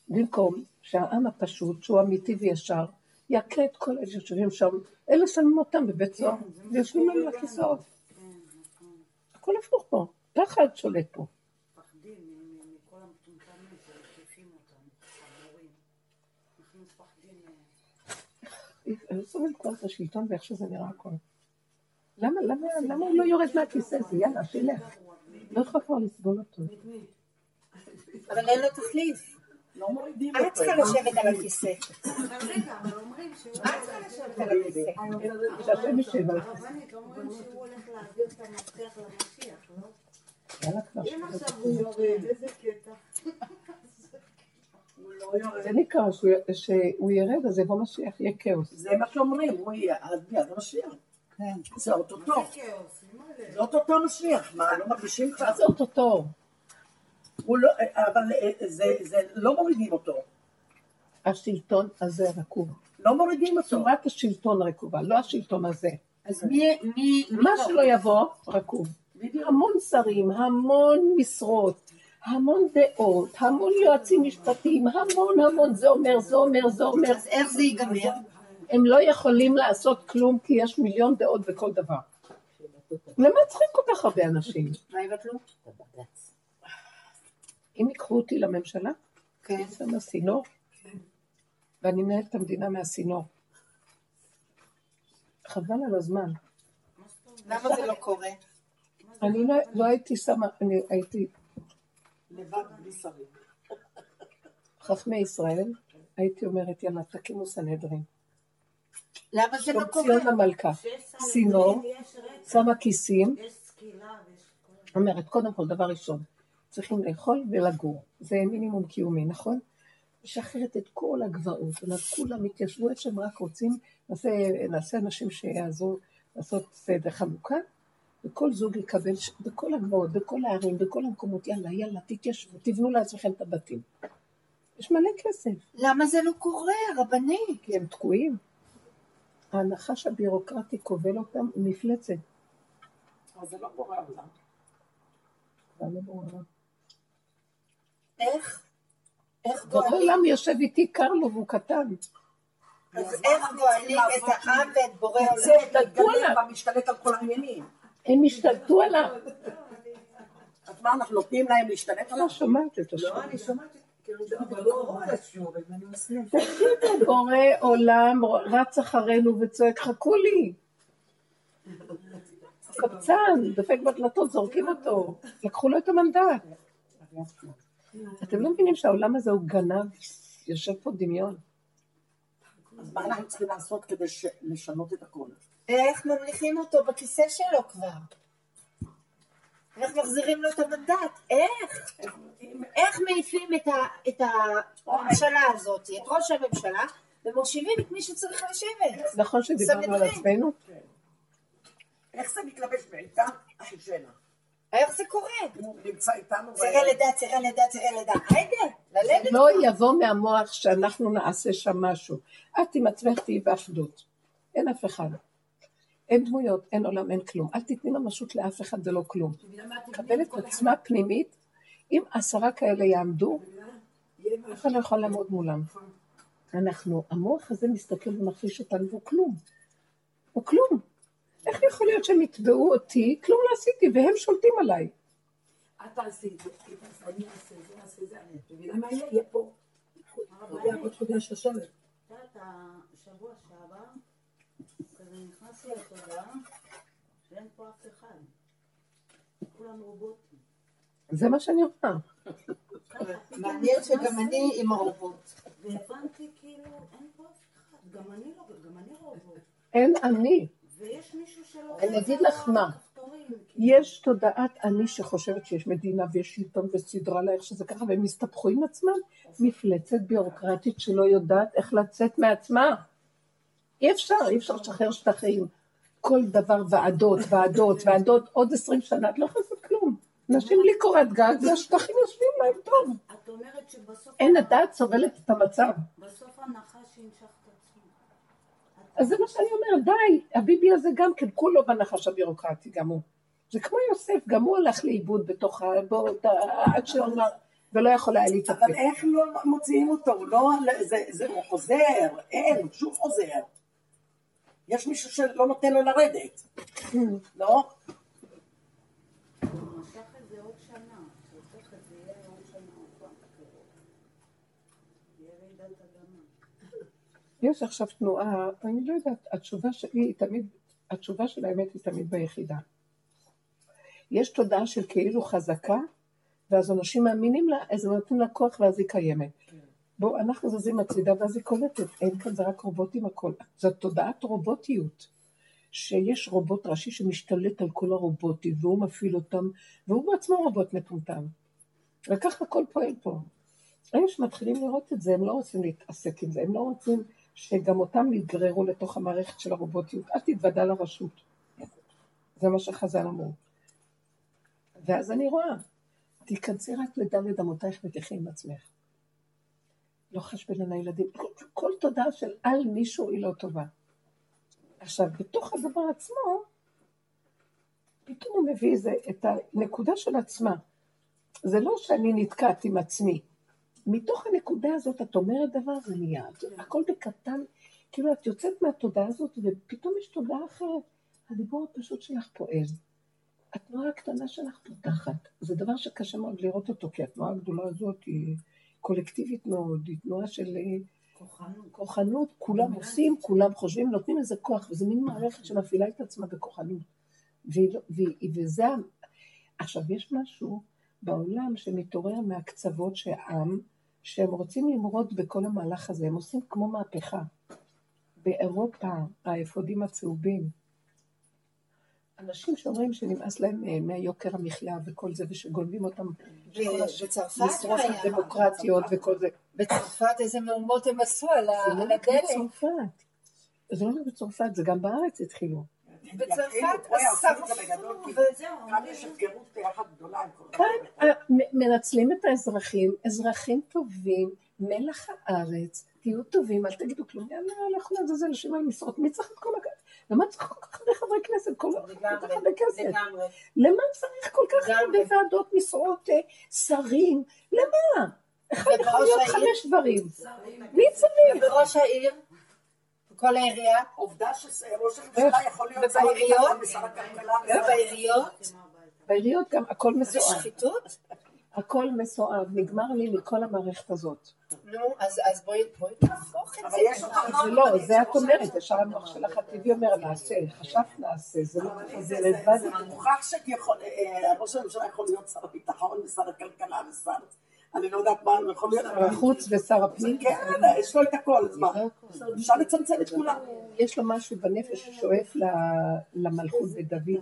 Speaker 1: במקום שהעם הפשוט, שהוא אמיתי וישר, יכה את כל אלה שיושבים שם, אלה שמים אותם בבית סוהר,
Speaker 6: כן,
Speaker 1: ויושבים להם
Speaker 6: נכון.
Speaker 1: הכל הפוך פה, פחד שולט פה. אני סובלת כבר את השלטון ואיך שזה נראה הכל. למה, למה, למה הוא לא יורד מהכיסא הזה? יאללה, שילך. לא יכולה כבר לסבול אותו.
Speaker 2: אבל אין לו תחליף.
Speaker 4: לא מורידים
Speaker 2: את
Speaker 4: אותו.
Speaker 2: צריכה לשבת על הכיסא.
Speaker 6: אבל רגע, אבל אומרים שהוא...
Speaker 2: את צריכה לשבת על הכיסא.
Speaker 1: שהשם ישב על
Speaker 6: הרבנית, אומרים שהוא הולך להעביר את המפתח למשיח, לא? אם עכשיו הוא יורד, איזה קטע.
Speaker 4: לא.
Speaker 1: זה נקרא שהוא- ירד, אז יבוא משיח, יהיה כאוס.
Speaker 4: זה מה שאומרים, הוא יהיה עד ביד המשיח. זה אוטוטו.
Speaker 6: זה
Speaker 4: אוטוטו המשיח. מה, לא מרגישים כבר?
Speaker 1: זה אוטוטו?
Speaker 4: לא, אבל אה, זה, זה לא מורידים אותו.
Speaker 1: השלטון הזה רקוב.
Speaker 4: לא מורידים אותו.
Speaker 1: צורת השלטון רקובה, לא השלטון הזה.
Speaker 2: אז מי, מי,
Speaker 1: מה שלא יבוא, רקוב. המון שרים, המון משרות, המון דעות, המון יועצים משפטיים, המון המון, זה אומר, זה אומר, זה אומר.
Speaker 2: אז איך זה ייגמר?
Speaker 1: הם לא יכולים לעשות כלום כי יש מיליון דעות בכל דבר. למה צריכים כל כך הרבה אנשים?
Speaker 2: מה יבטלו?
Speaker 1: אם ייקחו אותי לממשלה,
Speaker 2: כן.
Speaker 1: שם הסינור, ואני מנהלת את המדינה מהסינור. חבל על הזמן.
Speaker 2: למה זה לא קורה?
Speaker 1: אני לא, לא הייתי שמה, אני הייתי
Speaker 4: לבד בלי שרים.
Speaker 1: חכמי ישראל, הייתי אומרת, יאללה, תקימו סנהדרין.
Speaker 2: למה זה לא קורה?
Speaker 1: ציון המלכה,
Speaker 6: רצח,
Speaker 1: שמה כיסים. אומרת, קודם כל, דבר ראשון, צריכים לאכול ולגור. זה מינימום קיומי, נכון? משחררת את כל הגבעות, כולם יתיישבו איפה שהם רק רוצים, נעשה, נעשה אנשים שיעזרו לעשות סדר חלוקה, וכל זוג יקבל בכל הגבעות, בכל הערים, בכל המקומות, יאללה, יאללה, תתיישבו, תבנו לעצמכם את הבתים. יש מלא כסף,
Speaker 2: למה זה לא קורה, רבני?
Speaker 1: כי הם תקועים. הנחש הבירוקרטי כובל אותם מפלצת.
Speaker 4: אבל זה לא בורא עולם.
Speaker 1: לא ברור.
Speaker 2: איך? איך
Speaker 1: בורא
Speaker 2: גואלים?
Speaker 1: עולם יושב איתי, קר לו והוא קטן.
Speaker 2: אז איך גואלים את העם ואת בורא
Speaker 4: זה
Speaker 2: עולם?
Speaker 4: מתגלה והמשתלט על כל העניינים.
Speaker 1: הם השתלטו עליו.
Speaker 4: אז מה, אנחנו נותנים להם להשתלט עליו?
Speaker 1: לא שומעת את השם.
Speaker 5: לא, אני שומעת, כאילו, זה בקורונה שיעור, ואני עושה.
Speaker 1: תקשיבו, בורא עולם רץ אחרינו וצועק, חכו לי. קבצן, דופק בדלתות, זורקים אותו. לקחו לו את המנדט. אתם לא מבינים שהעולם הזה הוא גנב? יושב פה דמיון.
Speaker 4: אז מה אנחנו צריכים לעשות כדי לשנות את הכל?
Speaker 2: איך ממליכים אותו בכיסא שלו כבר? איך מחזירים לו את המנדט? איך? איך מעיפים את, ה, את הממשלה הזאת, את ראש הממשלה, ומושיבים את מי שצריך לשבת?
Speaker 1: נכון שדיברנו על. עצמנו?
Speaker 4: איך זה מתלבש בעיטה? אחישנה.
Speaker 2: איך זה קורה?
Speaker 4: נמצא איתנו.
Speaker 2: צירי לידה, צירי לידה, צירי לידה. היידה, ללדת.
Speaker 1: לא יבוא מהמוח שאנחנו נעשה שם משהו. את עם עצמך תהיי באחדות. אין אף אחד. אין דמויות, אין עולם, אין כלום. אל תתני ממשות לאף אחד, זה לא כלום. קבל את עצמה פנימית. אם עשרה כאלה יעמדו, אף אחד לא יכול לעמוד מולם. אנחנו, המוח הזה מסתכל ומכחיש אותנו, והוא כלום. הוא כלום. איך יכול להיות שהם יתבעו אותי, כלום לא עשיתי, והם שולטים עליי.
Speaker 3: את תעשי את זה, אני אעשה את זה, אני אעשה את זה. את מבינה מה יהיה? יהיה פה. יהיה עוד חודש לשבת.
Speaker 6: את יודעת, השבוע שעבר, כזה לי לתודעה שאין פה אף אחד. כולם רובוטים.
Speaker 1: זה מה שאני אומר.
Speaker 2: מעניין שגם אני עם הרובוט.
Speaker 6: והבנתי כאילו, אין פה אף אחד. גם אני לא, גם אני רובוט.
Speaker 1: אין אני.
Speaker 6: ויש מישהו שלא...
Speaker 1: אני אגיד לך מה.
Speaker 6: כאילו.
Speaker 1: יש תודעת אני שחושבת שיש מדינה ויש שלטון וסדרה לה איך שזה ככה, והם הסתבכו עם עצמם. מפלצת ביורוקרטית שלא יודעת איך לצאת מעצמה. אי אפשר, אי אפשר לשחרר שטחים. כל דבר ועדות, ועדות, ועדות, עוד עשרים שנה, את לא יכולה לעשות כלום. אנשים בלי קורת גג והשטחים יושבים להם טוב.
Speaker 6: את אומרת שבסוף...
Speaker 1: אין הדעת סובלת את המצב.
Speaker 6: בסוף הנחש ינשך את עצמו.
Speaker 1: אז זה מה שאני אומרת, די, הביבי הזה גם כן, כולו בנחש הבירוקרטי, גם הוא. זה כמו יוסף, גם הוא הלך לאיבוד בתוך ה... בוא, ת- עד שהוא אמר, ולא יכול היה להתאפק.
Speaker 4: אבל איך לא מוציאים אותו? הוא לא, זה, זה, הוא חוזר, אין, הוא שוב חוזר. יש מישהו שלא נותן לו לרדת, לא?
Speaker 1: יש עכשיו תנועה, אני לא יודעת, התשובה שלי היא תמיד התשובה של האמת היא תמיד ביחידה. יש תודעה של כאילו חזקה, ואז אנשים מאמינים לה, אז הם נותנים לה כוח ואז היא קיימת. בואו, אנחנו זזים הצידה ואז היא קולטת, אין כאן, זה רק רובוטים הכל. זאת תודעת רובוטיות. שיש רובוט ראשי שמשתלט על כל הרובוטים, והוא מפעיל אותם, והוא בעצמו רובוט מטומטם. וככה הכל פועל פה. אלה שמתחילים לראות את זה, הם לא רוצים להתעסק עם זה, הם לא רוצים שגם אותם יגררו לתוך המערכת של הרובוטיות. אל תתוודע לרשות. זה מה שחז"ל אמרו. ואז אני רואה, תיכנסי רק לדלת אמותייך ותחי עם עצמך. לא חשבן על הילדים. כל, כל תודעה של על מישהו היא לא טובה. עכשיו, בתוך הדבר עצמו, פתאום הוא מביא איזה, את הנקודה של עצמה. זה לא שאני נתקעת עם עצמי. מתוך הנקודה הזאת את אומרת דבר, זה נהיה. הכל בקטן, כאילו את יוצאת מהתודעה הזאת ופתאום יש תודעה אחרת. הדיבור הפשוט שלך פועל. התנועה הקטנה שלך פותחת. זה דבר שקשה מאוד לראות אותו, כי התנועה הגדולה הזאת היא קולקטיבית מאוד, היא תנועה של אה,
Speaker 6: כוחנות.
Speaker 1: כוחנות, כולם עושים, כולם חושבים, נותנים לזה כוח, וזה מין מערכת שמפעילה את עצמה בכוחנות. לא- וזה, עכשיו, יש משהו בעולם שמתעורר מהקצוות שעם, שהם רוצים למרוד בכל המהלך הזה, הם עושים כמו מהפכה. באירופה, האפודים הצהובים, אנשים שאומרים שנמאס להם אה, מהיוקר המחיה וכל זה, ושגונבים אותם,
Speaker 2: בצרפת
Speaker 1: משרות
Speaker 2: היה.
Speaker 1: דמוקרטיות וכל זה.
Speaker 2: בצרפת איזה מהומות הם עשו על
Speaker 1: לא
Speaker 2: הדלק.
Speaker 1: בצרפת. זה לא רק בצרפת, זה גם בארץ התחילו.
Speaker 2: בצרפת
Speaker 4: זה
Speaker 2: שרפו,
Speaker 4: בגדול, כי
Speaker 6: וזהו,
Speaker 4: כאן יש הפקרות ביחד גדולה
Speaker 1: כאן. אה, מנצלים את האזרחים, אזרחים טובים, מלח הארץ, תהיו טובים, אל תגידו כלום, יאללה, אנחנו נזזל אנשים על משרות, מי צריך את כל הכסף? למה צריך כל כך הרבה חברי כנסת, כל כך הרבה כסף? למה צריך כל כך הרבה. ועדות, משרות, אה, שרים? למה? אחד יכול להיות? חמש דברים. מי צריך?
Speaker 2: ובראש העיר, כל העירייה,
Speaker 4: עובדה שראש הממשלה יכול להיות שר הכלכלה
Speaker 2: ובעיריות
Speaker 1: בעיריות גם הכל
Speaker 2: זה
Speaker 1: מסואב.
Speaker 2: שחיתות?
Speaker 1: הכל מסואב, נגמר לי מכל המערכת הזאת.
Speaker 2: נו, אז אז בואי בואי נהפוך את
Speaker 4: אבל
Speaker 2: זה.
Speaker 1: זה לא, זה את אומרת, ישר המוח שלך הטבעי אומר נעשה, חשבת נעשה, זה לא זה
Speaker 4: זה-
Speaker 1: לבד.
Speaker 4: זה מוכרח שראש הממשלה יכול להיות שר הביטחון ושר הכלכלה ושר... אני לא יודעת מה הוא יכול להיות.
Speaker 1: שר החוץ ושר הפנים,
Speaker 4: כן, יש לו את הכל, אז מה? אפשר לצמצם את כולם.
Speaker 1: יש לו משהו בנפש ששואף למלכות בדוד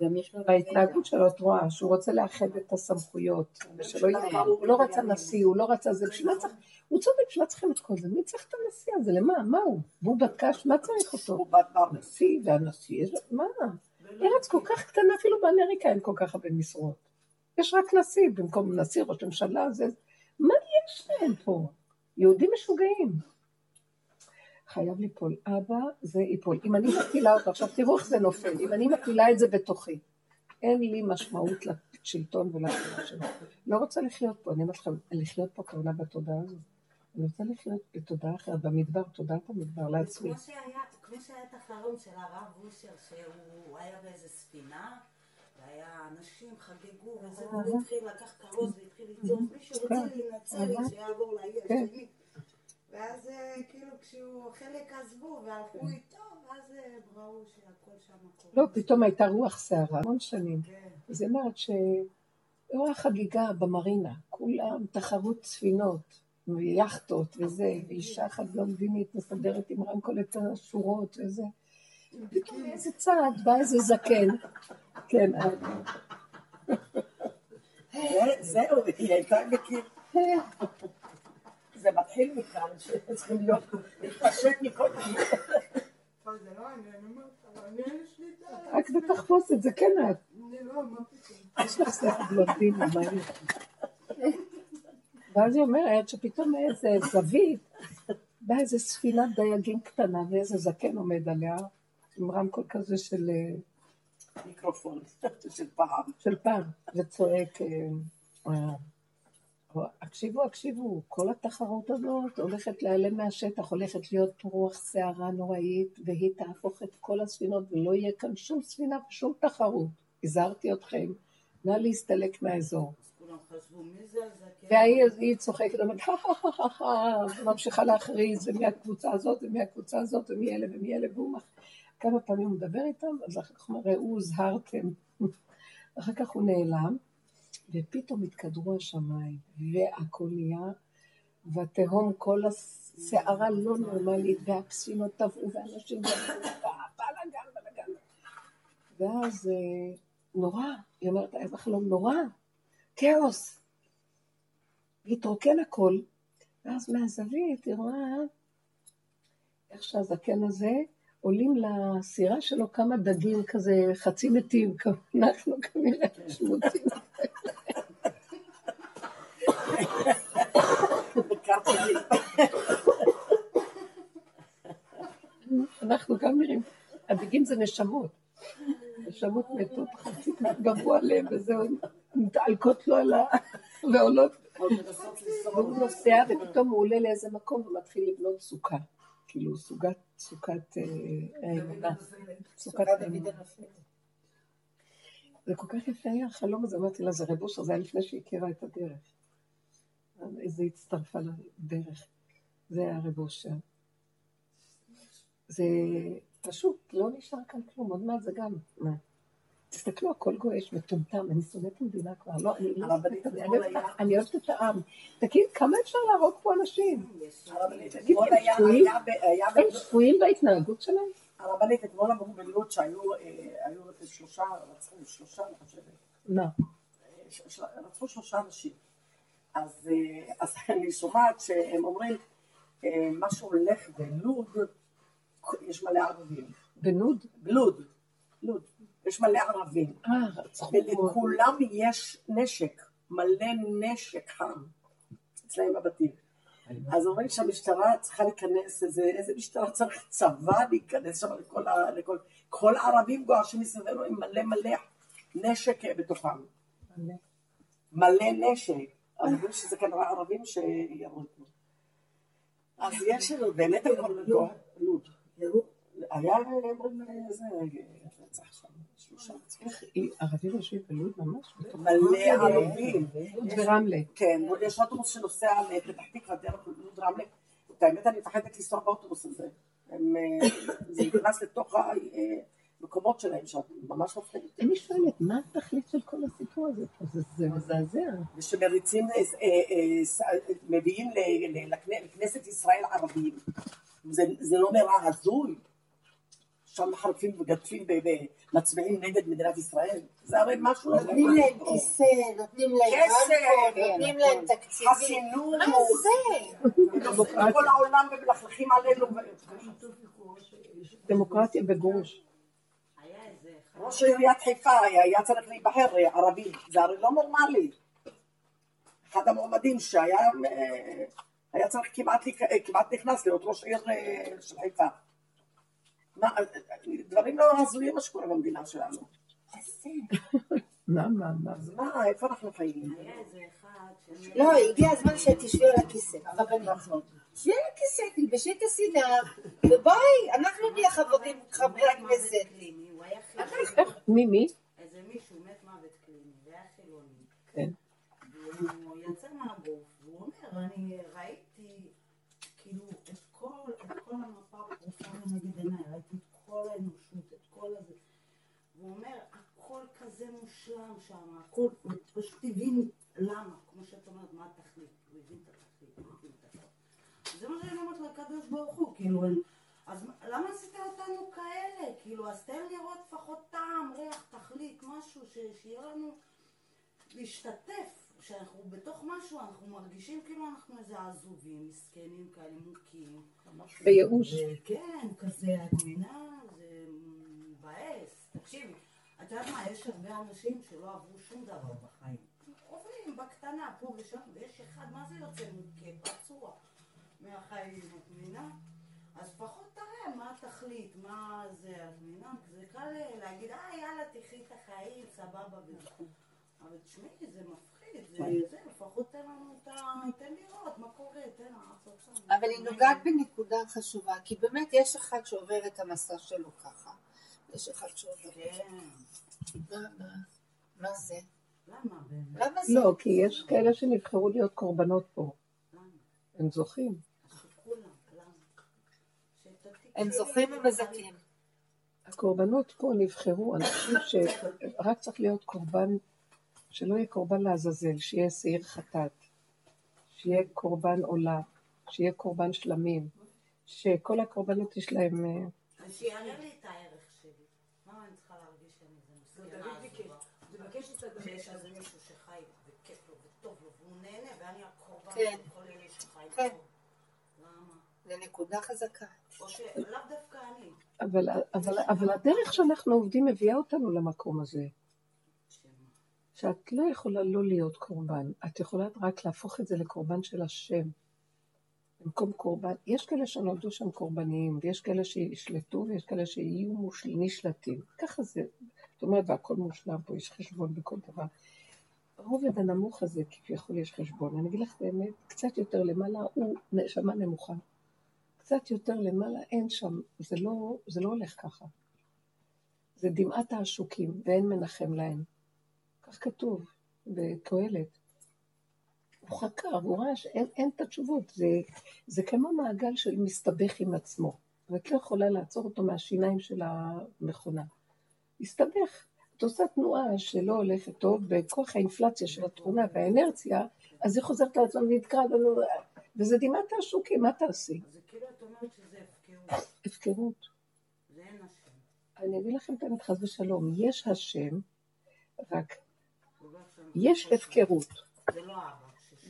Speaker 1: גם כבר. בהתנהגות שלו את רואה שהוא רוצה לאחד את הסמכויות, ושלא יהיה, הוא לא רצה נשיא, הוא לא רצה זה, בשביל מה צריך, הוא צודק, בשביל מה צריכים את כל זה? מי צריך את הנשיא הזה? למה? מה הוא? והוא בקש, מה צריך אותו?
Speaker 4: הוא בת בר.
Speaker 1: נשיא והנשיא, מה? ארץ כל כך קטנה, אפילו באמריקה אין כל כך הרבה משרות. יש רק נשיא במקום נשיא, ראש ממשלה, זה... מה יש להם פה? יהודים משוגעים. חייב ליפול. אבא, זה ייפול. אם אני מפילה אותו, עכשיו תראו איך זה נופל, אם אני מפילה את זה בתוכי, אין לי משמעות לשלטון ולתורה שלו. לא רוצה לחיות פה, אני אומרת לכם, לחיות פה כעולה בתודעה הזאת. אני רוצה לחיות בתודעה אחרת, במדבר, תודעת המדבר, לעצמי.
Speaker 6: כמו שהיה, את החלום של הרב אושר, שהוא היה באיזה ספינה, והיה אנשים חגגו, וזה, והוא התחיל לקח כרוז והתחיל לצעוק, מישהו רוצה להינצל, שיעבור לאי
Speaker 1: כן.
Speaker 6: השני. ואז אה, כאילו כשהוא, חלק עזבו והלכו איתו, ואז אה, ראו שהכל שם הכל.
Speaker 1: לא, פתאום הייתה רוח סערה, המון שנים.
Speaker 6: כן.
Speaker 1: היא אומרת שהייתה חגיגה במרינה, כולם תחרות ספינות, ויאכטות וזה, ואישה אחת בלונדינית מסדרת עם רמקול את השורות וזה. פתאום מאיזה צד בא איזה זקן. כן,
Speaker 4: זה- זהו, היא הייתה מכיר. זה מתחיל מכאן, שצריכים להיות, להתפשט מכל
Speaker 6: לא.
Speaker 1: רק בתחפושת, זה כן את.
Speaker 6: לא.
Speaker 1: יש לך שכל בלונדיני, מה יש? ואז היא אומרת שפתאום מאיזה זווית באה איזה ספינת דייגים קטנה ואיזה זקן עומד עליה עם רמקול כזה של, אה,
Speaker 4: מיקרופון של פעם.
Speaker 1: של פעם וצועק, אה, הקשיבו, הקשיבו, כל התחרות הזאת הולכת להיעלם מהשטח, הולכת להיות רוח סערה נוראית והיא תהפוך את כל הספינות ולא יהיה כאן שום ספינה ושום תחרות. הזהרתי אתכם, נא להסתלק מהאזור. והיא היא צוחקת, אומרת, וממשיכה להכריז, ומי הקבוצה הזאת, ומי הקבוצה הזאת, ומי אלה ומי אלה, והוא. כמה פעמים הוא מדבר איתם, אז אחר כך הוא אומר, ראו הוזהרתם. אחר כך הוא נעלם, ופתאום התקדרו השמיים, והכל נהיה, והתהום, כל הסערה לא נורמלית, והפסינות טבעו, ואנשים טבעו, בלאגן, בלאגן. ואז אה, נורא, היא אומרת, היה בחלום נורא, כאוס. התרוקן הכל, ואז מהזווית היא רואה איך שהזקן הזה, עולים לסירה שלו כמה דגים כזה חצי מתים, אנחנו כנראה שמוצים. אנחנו גם נראים, הדגים זה נשמות. נשמות מתות חצי גבוה להם, וזהו, מתעלקות לו על ה... ועולות. והוא נוסע, ופתאום הוא עולה לאיזה מקום ומתחיל לבנות סוכה. כאילו, סוגת, סוכת האמונה. סוכת האמונה. זה כל כך יפה היה החלום הזה, אמרתי לה, זה רב אושר, זה היה לפני שהיא הכירה את הדרך. איזה הצטרפה לדרך. זה היה רב אושר. זה פשוט, לא נשאר כאן כלום, עוד מעט זה גם, מה? תסתכלו, הכל גועש, מטומטם, אני שונאת המדינה כבר, לא, אני לא שונאת אני אוהבת- את העם. תגיד, כמה אפשר להרוג פה אנשים?
Speaker 4: אתמול
Speaker 1: הם שפויים? בהתנהגות שלהם?
Speaker 4: הרבנית, אתמול אמרו בלוד שהיו אה, שלושה, רצחו שלושה, אני חושבת.
Speaker 1: מה?
Speaker 4: ש- רצחו שלושה אנשים. אז, אה, אז אני שומעת שהם אומרים, אה, מה שהולך בלוד, יש מלא ערבים.
Speaker 1: בלוד?
Speaker 4: בלוד, לוד, יש מלא ערבים.
Speaker 1: אה.
Speaker 4: ולכולם יש נשק, מלא נשק חם אצלהם בבתים. אז אומרים שהמשטרה צריכה להיכנס, איזה, איזה משטרה צריך צבא להיכנס שם לכל, ה- לכל, כל הערבים גועשים מסביבנו עם מלא מלא נשק בתוכם.
Speaker 1: מלא.
Speaker 4: מלא נשק. אומרים שזה כנראה ערבים שירו. אז יש לנו באמת הכל לוד. היה, אומרים, איזה רצח שם.
Speaker 1: איך, ערבים יושבים בלוד ממש?
Speaker 4: מלא ערבים.
Speaker 1: לוד ורמלה.
Speaker 4: כן, יש אוטובוס שנוסע לפתח תקווה דרך לוד רמלה. את האמת אני מפחדת לנסוע באוטובוס הזה. אה, זה נכנס לתוך המקומות שלהם שם, ממש מפחיד.
Speaker 1: אני שואלת, מה התכלית של כל הסיפור הזה פה? זה- זה מזעזע.
Speaker 4: ושמריצים, אה, אה, אה, מביאים לכנסת ישראל ערבים. זה זה לא נראה הזוי? שם מחרפים וגדפים ומצביעים נגד מדינת ישראל? זה הרי משהו...
Speaker 2: נותנים להם כיסא, נותנים להם
Speaker 4: כסף,
Speaker 2: רמקול, נותנים להם תקציבים.
Speaker 4: חסינות.
Speaker 2: מה זה?
Speaker 4: כל העולם ומלכלכים עלינו.
Speaker 1: דמוקרטיה בגרוש.
Speaker 4: ראש עיריית חיפה היה היה צריך להיבחר אה, ערבי, זה הרי לא נורמלי. אחד המועמדים שהיה אה, היה צריך כמעט, אה, כמעט נכנס להיות ראש עיר של חיפה. מה, דברים לא הזויים מה שקורה במדינה שלנו.
Speaker 1: מה, מה, מה?
Speaker 4: אז מה, איפה אנחנו חיים?
Speaker 6: היה איזה אחד.
Speaker 2: לא, הגיע הזמן שתשבי על הכיסא. הרבנית.
Speaker 4: נכון.
Speaker 2: שבי על הכיסא, תלבשי את הסינר, ובואי, אנחנו נהיה חברים, חברי הכנסת.
Speaker 6: היה.
Speaker 1: מי, מי?
Speaker 6: איזה מישהו מת מוות קליני, והיה חילוני.
Speaker 1: כן.
Speaker 6: והוא יצא מהגוף, והוא אומר, אני ראיתי כאילו את כל, את כל המפה הפרופה לנגד עיניי, ראיתי את כל האנושות, את כל הזה. והוא אומר, הכל כזה מושלם שם, הכל, פשוט הבין למה, כמו שאת אומרת, מה התכלית, הוא הבין את התכלית, הוא הבין את הכל. זה מה שאני אומרת לקדוש ברוך הוא, כאילו, אז מה- למה עשית אותנו כאלה? כאילו, אז תן לראות לפחות טעם, ריח, תכלית, משהו, ש- שיהיה לנו להשתתף, שאנחנו בתוך משהו, אנחנו מרגישים כאילו אנחנו איזה עזובים, מסכנים כאלה, מוכים.
Speaker 1: בייאוש.
Speaker 6: כן, כזה, את מבינה? זה מבאס. תקשיבי, את יודעת מה, יש הרבה אנשים שלא עברו שום דבר בחיים. עוברים בקטנה, פה ושם, ויש אחד, מה זה יוצא מוכה, פצוע מהחיים, את מבינה? אז לפחות תראה מה התכלית, מה זה, את מבינה? זה קל להגיד, אה, יאללה, תחי את החיים, סבבה וזה. אבל תשמעי, זה מפחיד, זה, זה, לפחות תן לנו את ה... תן לראות מה קורה, תן לעשות
Speaker 2: אבל היא נוגעת בנקודה חשובה, כי באמת יש אחד שעובר את המסע שלו ככה. יש אחד שעובר.
Speaker 6: כן,
Speaker 2: מה, מה, מה זה?
Speaker 6: למה באמת?
Speaker 2: למה זה?
Speaker 1: לא, כי יש כאלה שנבחרו להיות קורבנות פה. הם זוכים.
Speaker 2: הם זוכים ומזכים.
Speaker 1: הקורבנות פה נבחרו, אנשים שרק צריך להיות קורבן, שלא יהיה קורבן לעזאזל, שיהיה שעיר חטאת, שיהיה קורבן עולה, שיהיה קורבן שלמים, שכל הקורבנות יש להם... אה,
Speaker 6: אז שיעלה לי את הערך שלי. מה אני צריכה להרגיש שאני איזה מסכנה
Speaker 3: ביקש,
Speaker 6: עזובה?
Speaker 3: תבקש את הדבר.
Speaker 6: שיש איזה מישהו שחי וכיף לו וטוב לו והוא נהנה ואני הקורבן
Speaker 2: כן.
Speaker 6: של כל אלה שחי
Speaker 2: כן.
Speaker 6: למה?
Speaker 2: זה נקודה חזקה.
Speaker 1: אבל, אבל, אבל הדרך שאנחנו עובדים מביאה אותנו למקום הזה? שאת לא יכולה לא להיות קורבן, את יכולה רק להפוך את זה לקורבן של השם. במקום קורבן, יש כאלה שנולדו שם קורבניים, ויש כאלה שישלטו, ויש כאלה שיהיו מושל, נשלטים. ככה זה, זאת אומרת, והכל מושלם פה, יש חשבון בכל דבר. הרובד הנמוך הזה, כביכול יש חשבון. אני אגיד לך את האמת, קצת יותר למעלה הוא נשמה נמוכה. קצת יותר למעלה אין שם, זה לא, זה לא הולך ככה. זה דמעת העשוקים, ואין מנחם להם. כך כתוב בקהלת. הוא חקר, הוא ראה שאין אין את התשובות. זה, זה כמו מעגל של מסתבך עם עצמו. ואת לא יכולה לעצור אותו מהשיניים של המכונה. מסתבך. את עושה תנועה שלא הולכת טוב, בכוח האינפלציה של התכונה והאנרציה, אז היא חוזרת לעצמה ונתקעה לנו, וזה דמעת העשוקים, מה תעשי?
Speaker 6: זה כאילו את אומרת שזה הפקרות.
Speaker 1: הפקרות.
Speaker 6: זה אין השם.
Speaker 1: אני אגיד לכם את האמת, חס ושלום, יש השם, רק. יש הפקרות.
Speaker 6: לא.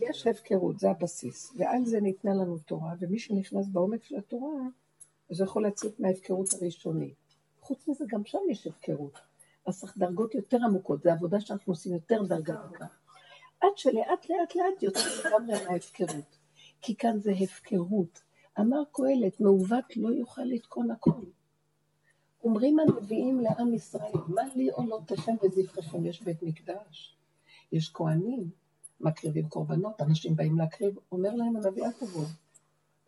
Speaker 1: יש הפקרות, זה הבסיס, ועל זה ניתנה לנו תורה, ומי שנכנס בעומק של התורה, אז הוא יכול לצאת מההפקרות הראשונית. חוץ מזה, גם שם יש הפקרות. אז צריך דרגות יותר עמוקות, זו עבודה שאנחנו עושים יותר דרגה עמוקה. עד שלאט לאט לאט יוצאים לגמרי מההפקרות. כי כאן זה הפקרות. אמר קהלת, מעוות לא יוכל לתקון הכל. אומרים הנביאים לעם ישראל, מה לי עולותיכם וזבחיכם? יש בית מקדש, יש כהנים, מקריבים קורבנות, אנשים באים להקריב, אומר להם הנביא, אל תבואו.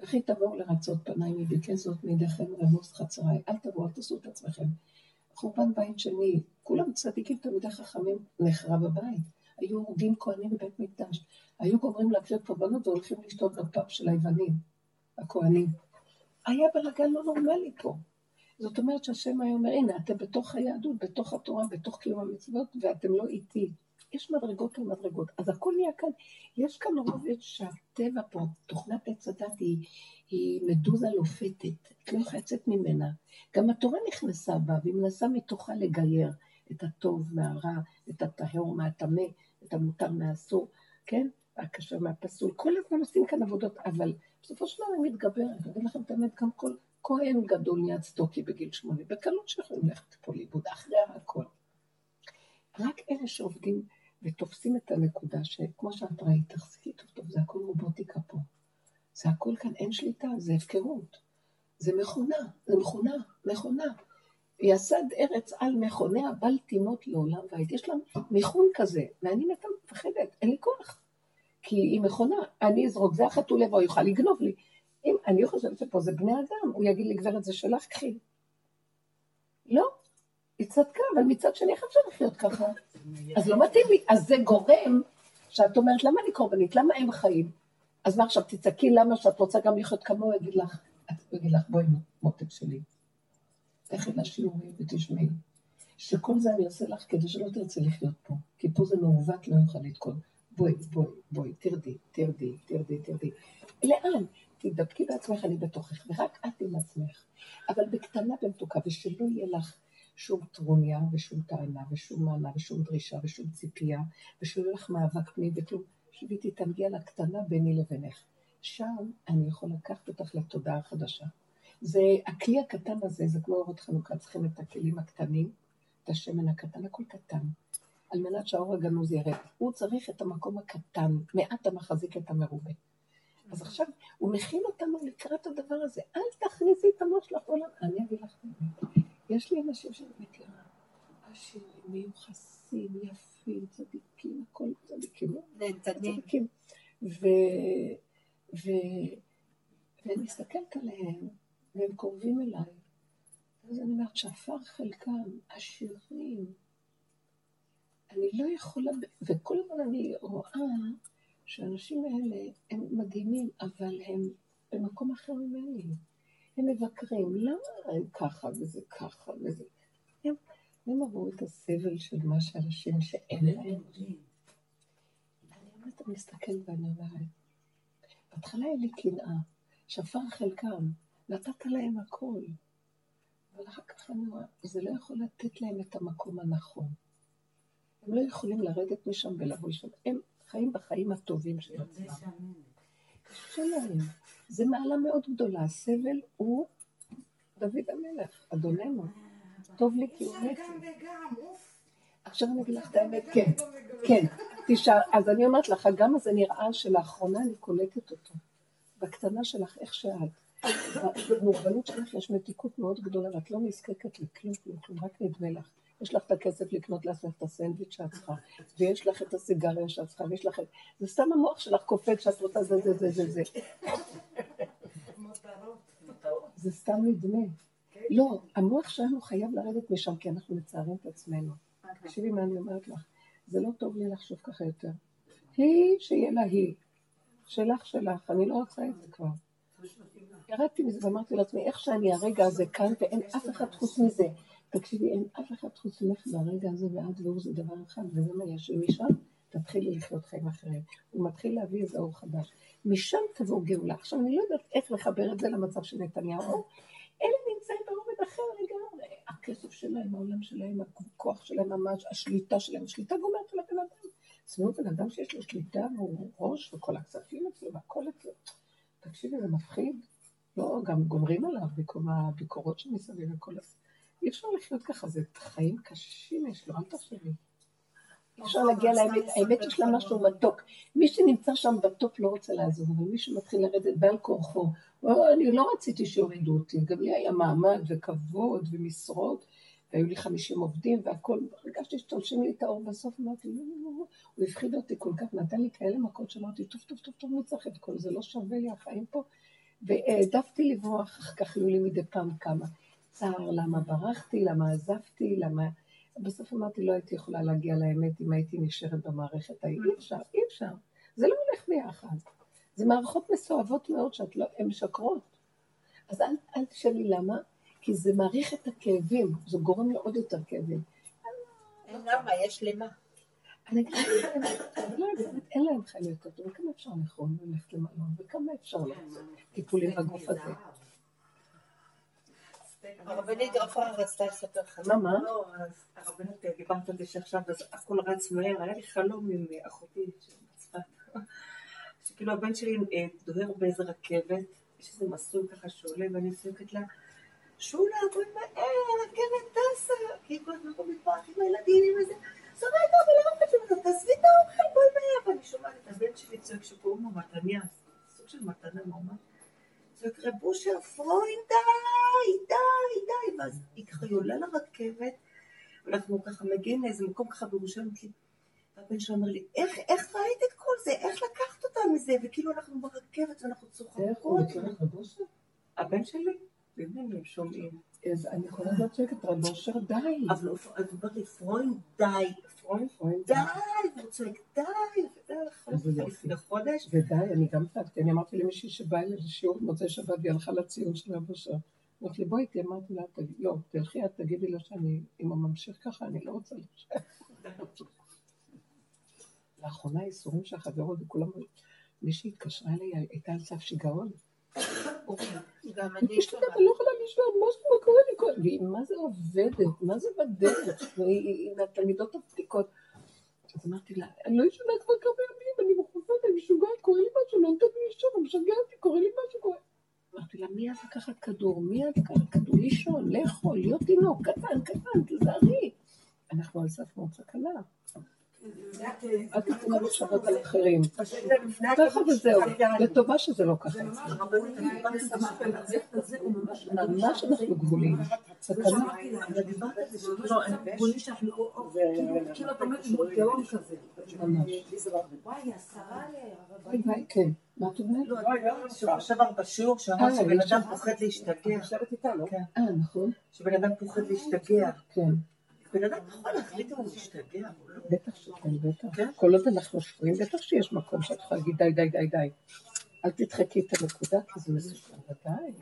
Speaker 1: וכי תבואו לרצות פניי מביקש זאת מידיכם רמוס חצריי, אל תבואו, אל תעשו את עצמכם. חורבן בית שני, כולם צדיקים תלמידי חכמים, נחרב הבית. היו הורגים כהנים בבית מקדש, היו גומרים להקריב קורבנות והולכים לשתות בפאב של היוונים, הכהנים. היה בלאגן לא נורמלי פה. זאת אומרת שהשם היה אומר, הנה, אתם בתוך היהדות, בתוך התורה, בתוך קיום המצוות, ואתם לא איתי. יש מדרגות על מדרגות. אז הכל נהיה כאן, יש כאן רובד שהטבע פה, תוכנת עץ הדת היא, היא מדוזה לופתת, את לא יכולה לצאת ממנה. גם התורה נכנסה בה, והיא מנסה מתוכה לגייר את הטוב מהרע, את הטהור מהטמא, את המותר מהאסור, כן? הקשר מהפסול. כל הזמן עושים כאן עבודות, אבל בסופו של דבר היא מתגברת. אני אגיד לכם את האמת, גם כל כהן גדול נהיה צדוקי בגיל שמונה, בקלות שיכולים ללכת פה לאיבוד, אחרי הכל. רק אלה שעובדים ותופסים את הנקודה שכמו שאת ראית, תחזיקי טוב טוב, זה הכל רובוטיקה פה. זה הכל כאן, אין שליטה, זה הפקרות. זה מכונה, זה מכונה, מכונה. יסד ארץ על מכוניה בל תימות לעולם ועד. יש לה מיכון כזה, ואני מתה מפחדת, אין לי כוח. כי היא מכונה, אני אזרוק, זה החתול יבוא, יוכל לגנוב לי. אם אני חושבת שפה זה בני אדם, הוא יגיד לי, גברת, זה שלך, קחי. לא, היא צדקה, אבל מצד שני, איך אפשר לחיות ככה? אז לא מתאים לי. אז זה גורם שאת אומרת, למה אני קורבנית? למה הם חיים? אז מה עכשיו, תצעקי למה שאת רוצה גם לחיות כמוהו, יגיד לך, הוא יגיד לך, בואי מותק שלי. לכי לשיעורים ותשמעי. שכל זה אני עושה לך כדי שלא תרצי לחיות פה. כי פה זה מעוות, לא יוכל לתקון. בואי, בואי, בואי, תרדי, תרדי, תרדי, תרדי. לאן? תדבקי בעצמך, אני בתוכך, ורק את עם עצמך. אבל בקטנה במתוקה, ושלא יהיה לך שום טרוניה, ושום טענה, ושום מעלה, ושום דרישה, ושום ציפייה, ושלא יהיה לך מאבק פנים וכלום. שבי תתענגי על הקטנה ביני לבינך. שם אני יכול לקחת אותך לתודעה חדשה. זה, הכלי הקטן הזה, זה כמו אורות חנוכה, צריכים את הכלים הקטנים, את השמן הקטן, הכל קטן, על מנת שהאור הגנוז ירד. הוא צריך את המקום הקטן, מעט המחזיק את המרובה. אז עכשיו, הוא מכין אותנו לקראת הדבר הזה. אל תכניסי את המוח שלך לעולם. אני אגיד לך. יש לי אנשים שאני מכירה, עשירים, מיוחסים, יפים, צדיקים, הכל צדיקים. צדיקים. ואני מסתכלת עליהם, והם קרובים אליי. אז אני אומרת שעפר חלקם עשירים. אני לא יכולה, וכל הזמן אני רואה שהאנשים האלה הם מדהימים, אבל הם במקום אחר ממני. הם מבקרים, למה הם ככה וזה ככה וזה... הם, הם עברו את הסבל של מה שאנשים שאין להם. אני אומרת, אני מסתכלת ואני אומרת, בהתחלה היה לי קנאה, שפר חלקם, נתת להם הכל. אבל אחר כך אני רואה, זה לא יכול לתת להם את המקום הנכון. הם לא יכולים לרדת משם ולבוא לשם. הם חיים בחיים הטובים של עצמם. קשה להם. זה מעלה מאוד גדולה. הסבל הוא דוד המלך, אדוננו. טוב לי כי הוא מת. עכשיו אני אגיד לך את האמת, כן, כן. תשאל, אז אני אומרת לך, גם הזה נראה שלאחרונה אני קולטת אותו. בקטנה שלך, איך שאת. במוגבלות שלך יש מתיקות מאוד גדולה, ואת לא נזקקת לכלום, כלום, רק נדמה לך. יש לך את הכסף לקנות לעצמך את הסנדוויץ' שאת צריכה, ויש לך את הסיגריה שאת צריכה, ויש לך את... זה סתם המוח שלך קופץ שאת רוצה זה, זה, זה, זה, זה. זה סתם נדמה. לא, המוח שלנו חייב לרדת משם, כי אנחנו מצערים את עצמנו. תקשיבי מה אני אומרת לך. זה לא טוב לי לחשוב ככה יותר. היא, שיהיה לה היא. שלך, שלך. אני לא רוצה את זה כבר. ירדתי מזה ואמרתי לעצמי, איך שאני הרגע הזה כאן ואין אף אחד חוץ מזה. תקשיבי, אין אף אחד חוץ ממך ברגע הזה ועד והוא זה דבר אחד, וזה מה יש. ומשם תתחילי לחיות חיים אחרים. הוא מתחיל להביא איזה אור חדש. משם תבוא גאולה. עכשיו, אני לא יודעת איך לחבר את זה למצב של נתניהו. אלה נמצאים ברובד אחר לגמרי. הכסף שלהם, העולם שלהם, הכוח שלהם ממש, השליטה שלהם, השליטה גומרת על הבן אדם. אצלנו בן אדם שיש לו שליטה והוא ראש וכל הכספים אצלו והכל אצלו. תקשיבי, זה מפחיד. לא, גם גומרים עליו בכל הביקורות שמסביב וכל זה. אי אפשר לחיות ככה, זה חיים קשים יש לו, אל תחשבי. אי אפשר להגיע לאמת, האמת יש לה משהו מתוק. מי שנמצא שם בטופ לא רוצה לעזוב, אבל מי שמתחיל לרדת בעל כורחו, "או, אני לא רציתי שיורידו אותי, גם לי היה מעמד וכבוד ומשרות, והיו לי 50 עובדים והכל, הרגשתי שתולשים לי את האור בסוף, אמרתי, לא, לא, לא, הוא הפחיד אותי כל כך, נתן לי כאלה מכות שאמרתי, טוב, טוב, טוב, טוב, מי צריך את כל זה, לא שווה לי החיים פה, והעדפתי לברוח, אחר כך היו לי מדי פעם כמה. צער, למה ברחתי, למה עזבתי, למה... בסוף אמרתי, לא הייתי יכולה להגיע לאמת אם הייתי נשארת במערכת ההיא. אי אפשר, אי אפשר. זה לא הולך ביחד. זה מערכות מסואבות מאוד שהן לא, הן משקרות. אז אל, אל תשאלי למה, כי זה מעריך את הכאבים, זה גורם לעוד יותר כאבים.
Speaker 6: למה, יש למה.
Speaker 1: אני אגיד לא אין להם חיים יותר טוב, וכמה אפשר לאכול וללכת למלון, וכמה אפשר לעשות טיפולים בגוף הזה.
Speaker 6: הרבנית עפרה רצתה לספר לך.
Speaker 1: מה, מה?
Speaker 2: לא, אז הרבנית, דיברת על זה שעכשיו אז הכל רץ מהר, היה לי חלום עם אחותי בצפת, שכאילו הבן שלי אה, דוהר באיזה רכבת, יש איזה מסלול ככה שעולה, ואני צועקת לה, שולה, בואי מהר, הרכבת טסה, כי כל הזמן פה מתפרח עם הילדים, עם איזה, זו רגע, אבל למה את תעזבי את האוכל, בואי מהר, ואני שומעת את הבן שלי צועק שקוראים לו מתניה, סוג של מתנה ממש. צועק רב אושר פרוין, די, די, די, ואז היא ככה עולה לרכבת, ואנחנו ככה מגיעים לאיזה מקום ככה בירושלים, והבן שלה אומר לי, איך, איך ראית את כל זה? איך לקחת אותה מזה? וכאילו אנחנו ברכבת ואנחנו
Speaker 1: איך הוא
Speaker 2: צוחקות. הבן שלי, באמת הם שומעים.
Speaker 1: אז אני יכולה לדעת שקט, רב אושר, די.
Speaker 2: אבל הוא אומר לי, פרוין, די, די, והוא צועק, די. לפני חודש.
Speaker 1: ודי, אני גם צעקתי, אני אמרתי למישהי שבאה אליי לשיעור במוצאי שבת והיא הלכה לציון של רב אושר. אמרתי לי, בואי איתי, אמרתי לה, "תגיד- לא, תלכי את, תגידי לה שאני, אם הוא ממשיך ככה, אני לא רוצה להמשיך. לאחרונה איסורים של החברות וכולם, מישהי התקשרה אליי, הייתה על סף שיגעון.
Speaker 6: גם
Speaker 1: אני
Speaker 6: שומעת.
Speaker 1: לא יכולה לשמוע, מה קורה לי? כל- והיא מה זה עובדת, מה זה בדרך, והיא היא מהתלמידות הוותיקות. אז אמרתי לה, אני לא ישנה כבר כמה ימים, אני מחופת, אני משוגעת, קורה לי משהו, לא נותן לי לישון, הוא משגע אותי, קורה לי משהו, קורה... אמרתי לה, מי אז לקחת כדור? מי אז לקחת כדור? לישון, לאכול, להיות תינוק, קטן, קטן, תזהרי. אנחנו על סף מאוד סכנה. אל תיתנו למחשבות על אחרים. ככה וזהו, לטובה שזה לא ככה. ממש אנחנו גבולים. סכנה.
Speaker 3: לא,
Speaker 1: כן. מה את אומרת?
Speaker 2: לא, שעבר בשיעור שאמר
Speaker 1: אה,
Speaker 2: שבן אדם. פוחד להשתגע.
Speaker 4: איתנו.
Speaker 2: כן.
Speaker 1: אה, נכון.
Speaker 2: שבן אדם פוחד להשתגע.
Speaker 1: כן.
Speaker 2: בן אדם יכול להחליט אם הוא משתגע או לא.
Speaker 1: בטח שכן, בטח.
Speaker 2: כן?
Speaker 1: כל עוד אנחנו שפויים, בטח שיש מקום שאת יכולה להגיד די, די, די, די. אל תדחקי את הנקודה, כי זה מסוכן. ודאי.